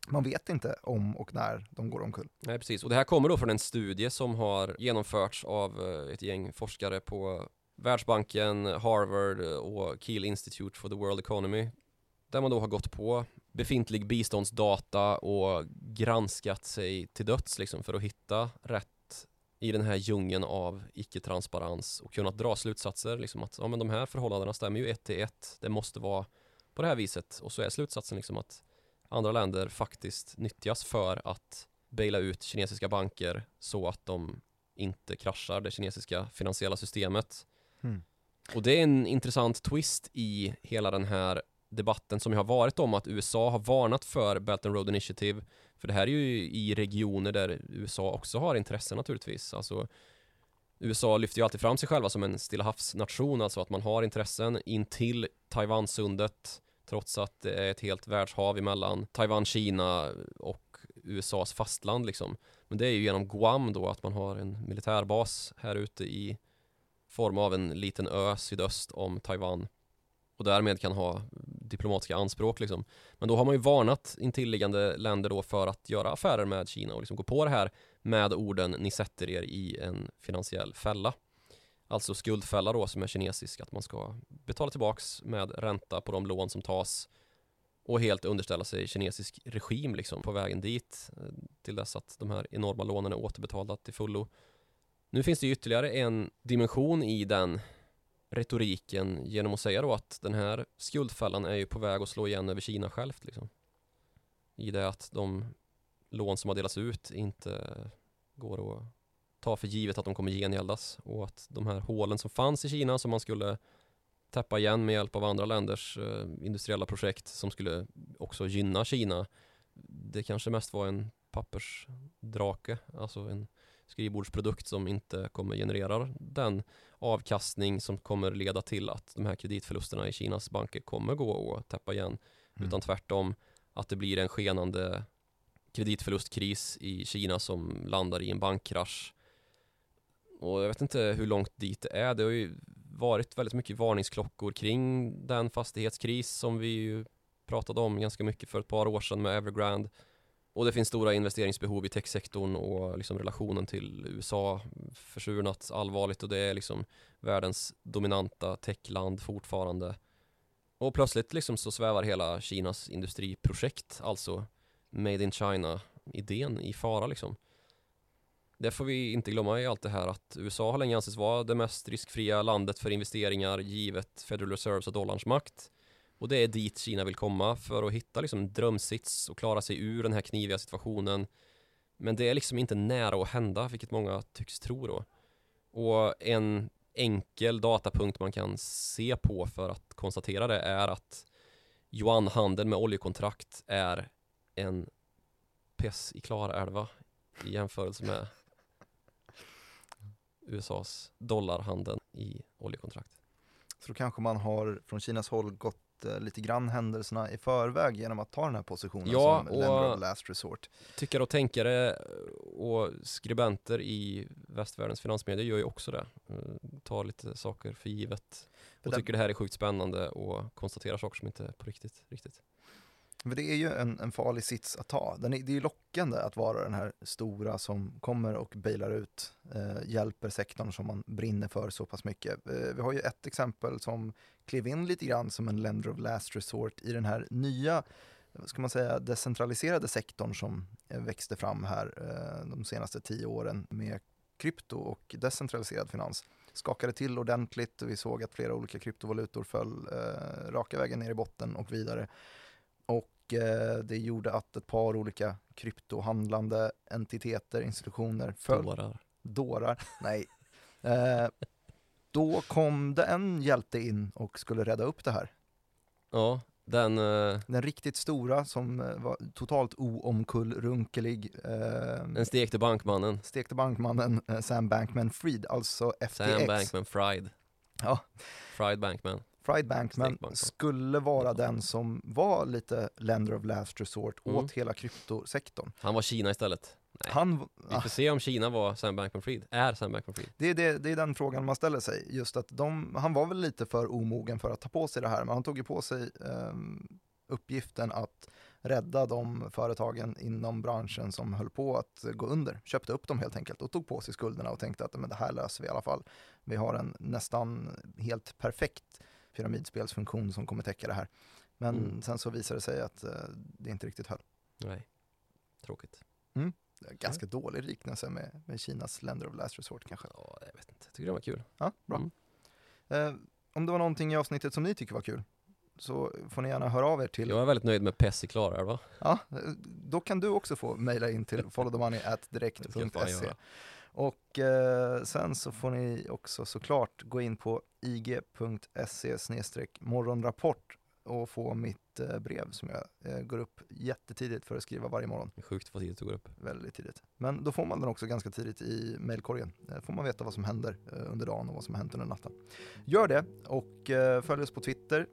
man vet inte om och när de går omkull. Nej, precis. Och det här kommer då från en studie som har genomförts av eh, ett gäng forskare på Världsbanken, Harvard eh, och Kiel Institute for the World Economy. Där man då har gått på befintlig biståndsdata och granskat sig till döds liksom för att hitta rätt i den här djungeln av icke-transparens och kunnat dra slutsatser liksom att ja, men de här förhållandena stämmer ju ett till ett. Det måste vara på det här viset och så är slutsatsen liksom att andra länder faktiskt nyttjas för att baila ut kinesiska banker så att de inte kraschar det kinesiska finansiella systemet. Mm. Och det är en intressant twist i hela den här debatten som har varit om att USA har varnat för Belt and Road Initiative. För det här är ju i regioner där USA också har intressen naturligtvis. Alltså USA lyfter ju alltid fram sig själva som en Stilla havsnation, alltså att man har intressen intill Taiwansundet trots att det är ett helt världshav emellan Taiwan, Kina och USAs fastland liksom. Men det är ju genom Guam då att man har en militärbas här ute i form av en liten ö sydöst om Taiwan och därmed kan ha diplomatiska anspråk liksom. Men då har man ju varnat intilliggande länder då för att göra affärer med Kina och liksom gå på det här med orden ni sätter er i en finansiell fälla. Alltså skuldfälla då som är kinesisk att man ska betala tillbaks med ränta på de lån som tas och helt underställa sig kinesisk regim liksom på vägen dit eh, till dess att de här enorma lånen är återbetalda till fullo. Nu finns det ytterligare en dimension i den retoriken genom att säga då att den här skuldfällan är ju på väg att slå igen över Kina självt liksom. I det att de lån som har delats ut inte går att ta för givet att de kommer gengäldas och att de här hålen som fanns i Kina som man skulle täppa igen med hjälp av andra länders eh, industriella projekt som skulle också gynna Kina. Det kanske mest var en pappersdrake, alltså en skrivbordsprodukt som inte kommer generera den avkastning som kommer leda till att de här kreditförlusterna i Kinas banker kommer gå att täppa igen. Mm. Utan tvärtom att det blir en skenande kreditförlustkris i Kina som landar i en bankkrasch. Och jag vet inte hur långt dit det är. Det har ju varit väldigt mycket varningsklockor kring den fastighetskris som vi ju pratade om ganska mycket för ett par år sedan med Evergrande. Och det finns stora investeringsbehov i techsektorn och liksom relationen till USA försurnats allvarligt och det är liksom världens dominanta techland fortfarande. Och plötsligt liksom så svävar hela Kinas industriprojekt, alltså Made in China-idén i fara liksom. Det får vi inte glömma i allt det här att USA har länge ansetts vara det mest riskfria landet för investeringar givet Federal Reserves och dollarns makt. Och det är dit Kina vill komma för att hitta liksom en drömsits och klara sig ur den här kniviga situationen. Men det är liksom inte nära att hända, vilket många tycks tro då. Och en enkel datapunkt man kan se på för att konstatera det är att yuanhandeln med oljekontrakt är en pess i Klarälva i jämförelse med USAs dollarhandel i oljekontrakt. Så då kanske man har från Kinas håll gått eh, lite grann händelserna i förväg genom att ta den här positionen Ja, som lender of last resort. Tyckare och tänkare och skribenter i västvärldens finansmedier gör ju också det. Eh, Tar lite saker för givet För och den- tycker det här är sjukt spännande och konstaterar saker som inte är på riktigt. riktigt. För det är ju en, en farlig sits att ta. Den är, det är ju lockande att vara den här stora som kommer och bailar ut, eh, hjälper sektorn som man brinner för så pass mycket. Eh, vi har ju ett exempel som klev in lite grann som en lender of last resort i den här nya, vad ska man säga, decentraliserade sektorn som eh, växte fram här eh, de senaste tio åren med krypto och decentraliserad finans. Skakade till ordentligt och vi såg att flera olika kryptovalutor föll eh, raka vägen ner i botten och vidare. Eh, det gjorde att ett par olika kryptohandlande entiteter, institutioner föll. Dårar. Dårar, nej. Eh, då kom det en hjälte in och skulle rädda upp det här. Ja, den, eh, Den riktigt stora som var totalt oomkullrunkelig. Den stekte bankmannen. stekte bankmannen Sam Bankman-Fried, alltså FTX. Sam Bankman Fried. Ja. Fried Bankman. Fried Bankman skulle vara den som var lite lender of last resort Mm. åt hela kryptosektorn. Han var Kina istället. Nej. Han, Vi får se om Kina var Sam Bankman Fried. Är Sam Bankman Fried. Det är, det, det är den frågan man ställer sig. Just att de, han var väl lite för omogen för att ta på sig det här, men han tog ju på sig ehm, uppgiften att rädda de företagen inom branschen som höll på att gå under. Köpte upp dem helt enkelt och tog på sig skulderna och tänkte att men det här löser vi i alla fall. Vi har en nästan helt perfekt pyramidspelsfunktion som kommer täcka det här. Men Mm. sen så visade det sig att eh, det inte riktigt höll. Nej. Tråkigt. Det är Ganska dålig liknelse med, med Kinas lender of last resort kanske. Ja, jag vet inte. Jag tycker det var kul. Ja, bra. Mm. Eh, om det var någonting i avsnittet som ni tycker var kul så får ni gärna höra av er till, Jag är väldigt nöjd med Pess i Klarälva. ja, eh, då kan du också få mejla in till followthemoney.direkt.se och eh, sen så får ni också såklart gå in på ig.se morgonrapport och få mitt eh, brev som jag eh, går upp jättetidigt för att skriva varje morgon. Sjukt vad tidigt det går upp. väldigt tidigt. Men då får man den också ganska tidigt i mejlkorgen. Eh, får man veta vad som händer under dagen och vad som har hänt under natten. Gör det och följ oss på Twitter.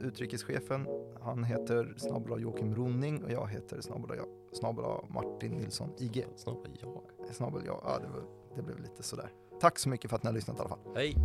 Utrikeschefen, han heter snabbla Joakim Ronning och jag heter snabbla, snabbla Martin Nilsson IG. Snart var jag. Snabbla, ja, ja det, var, det blev lite sådär. Tack så mycket för att ni har lyssnat i alla fall. Hej!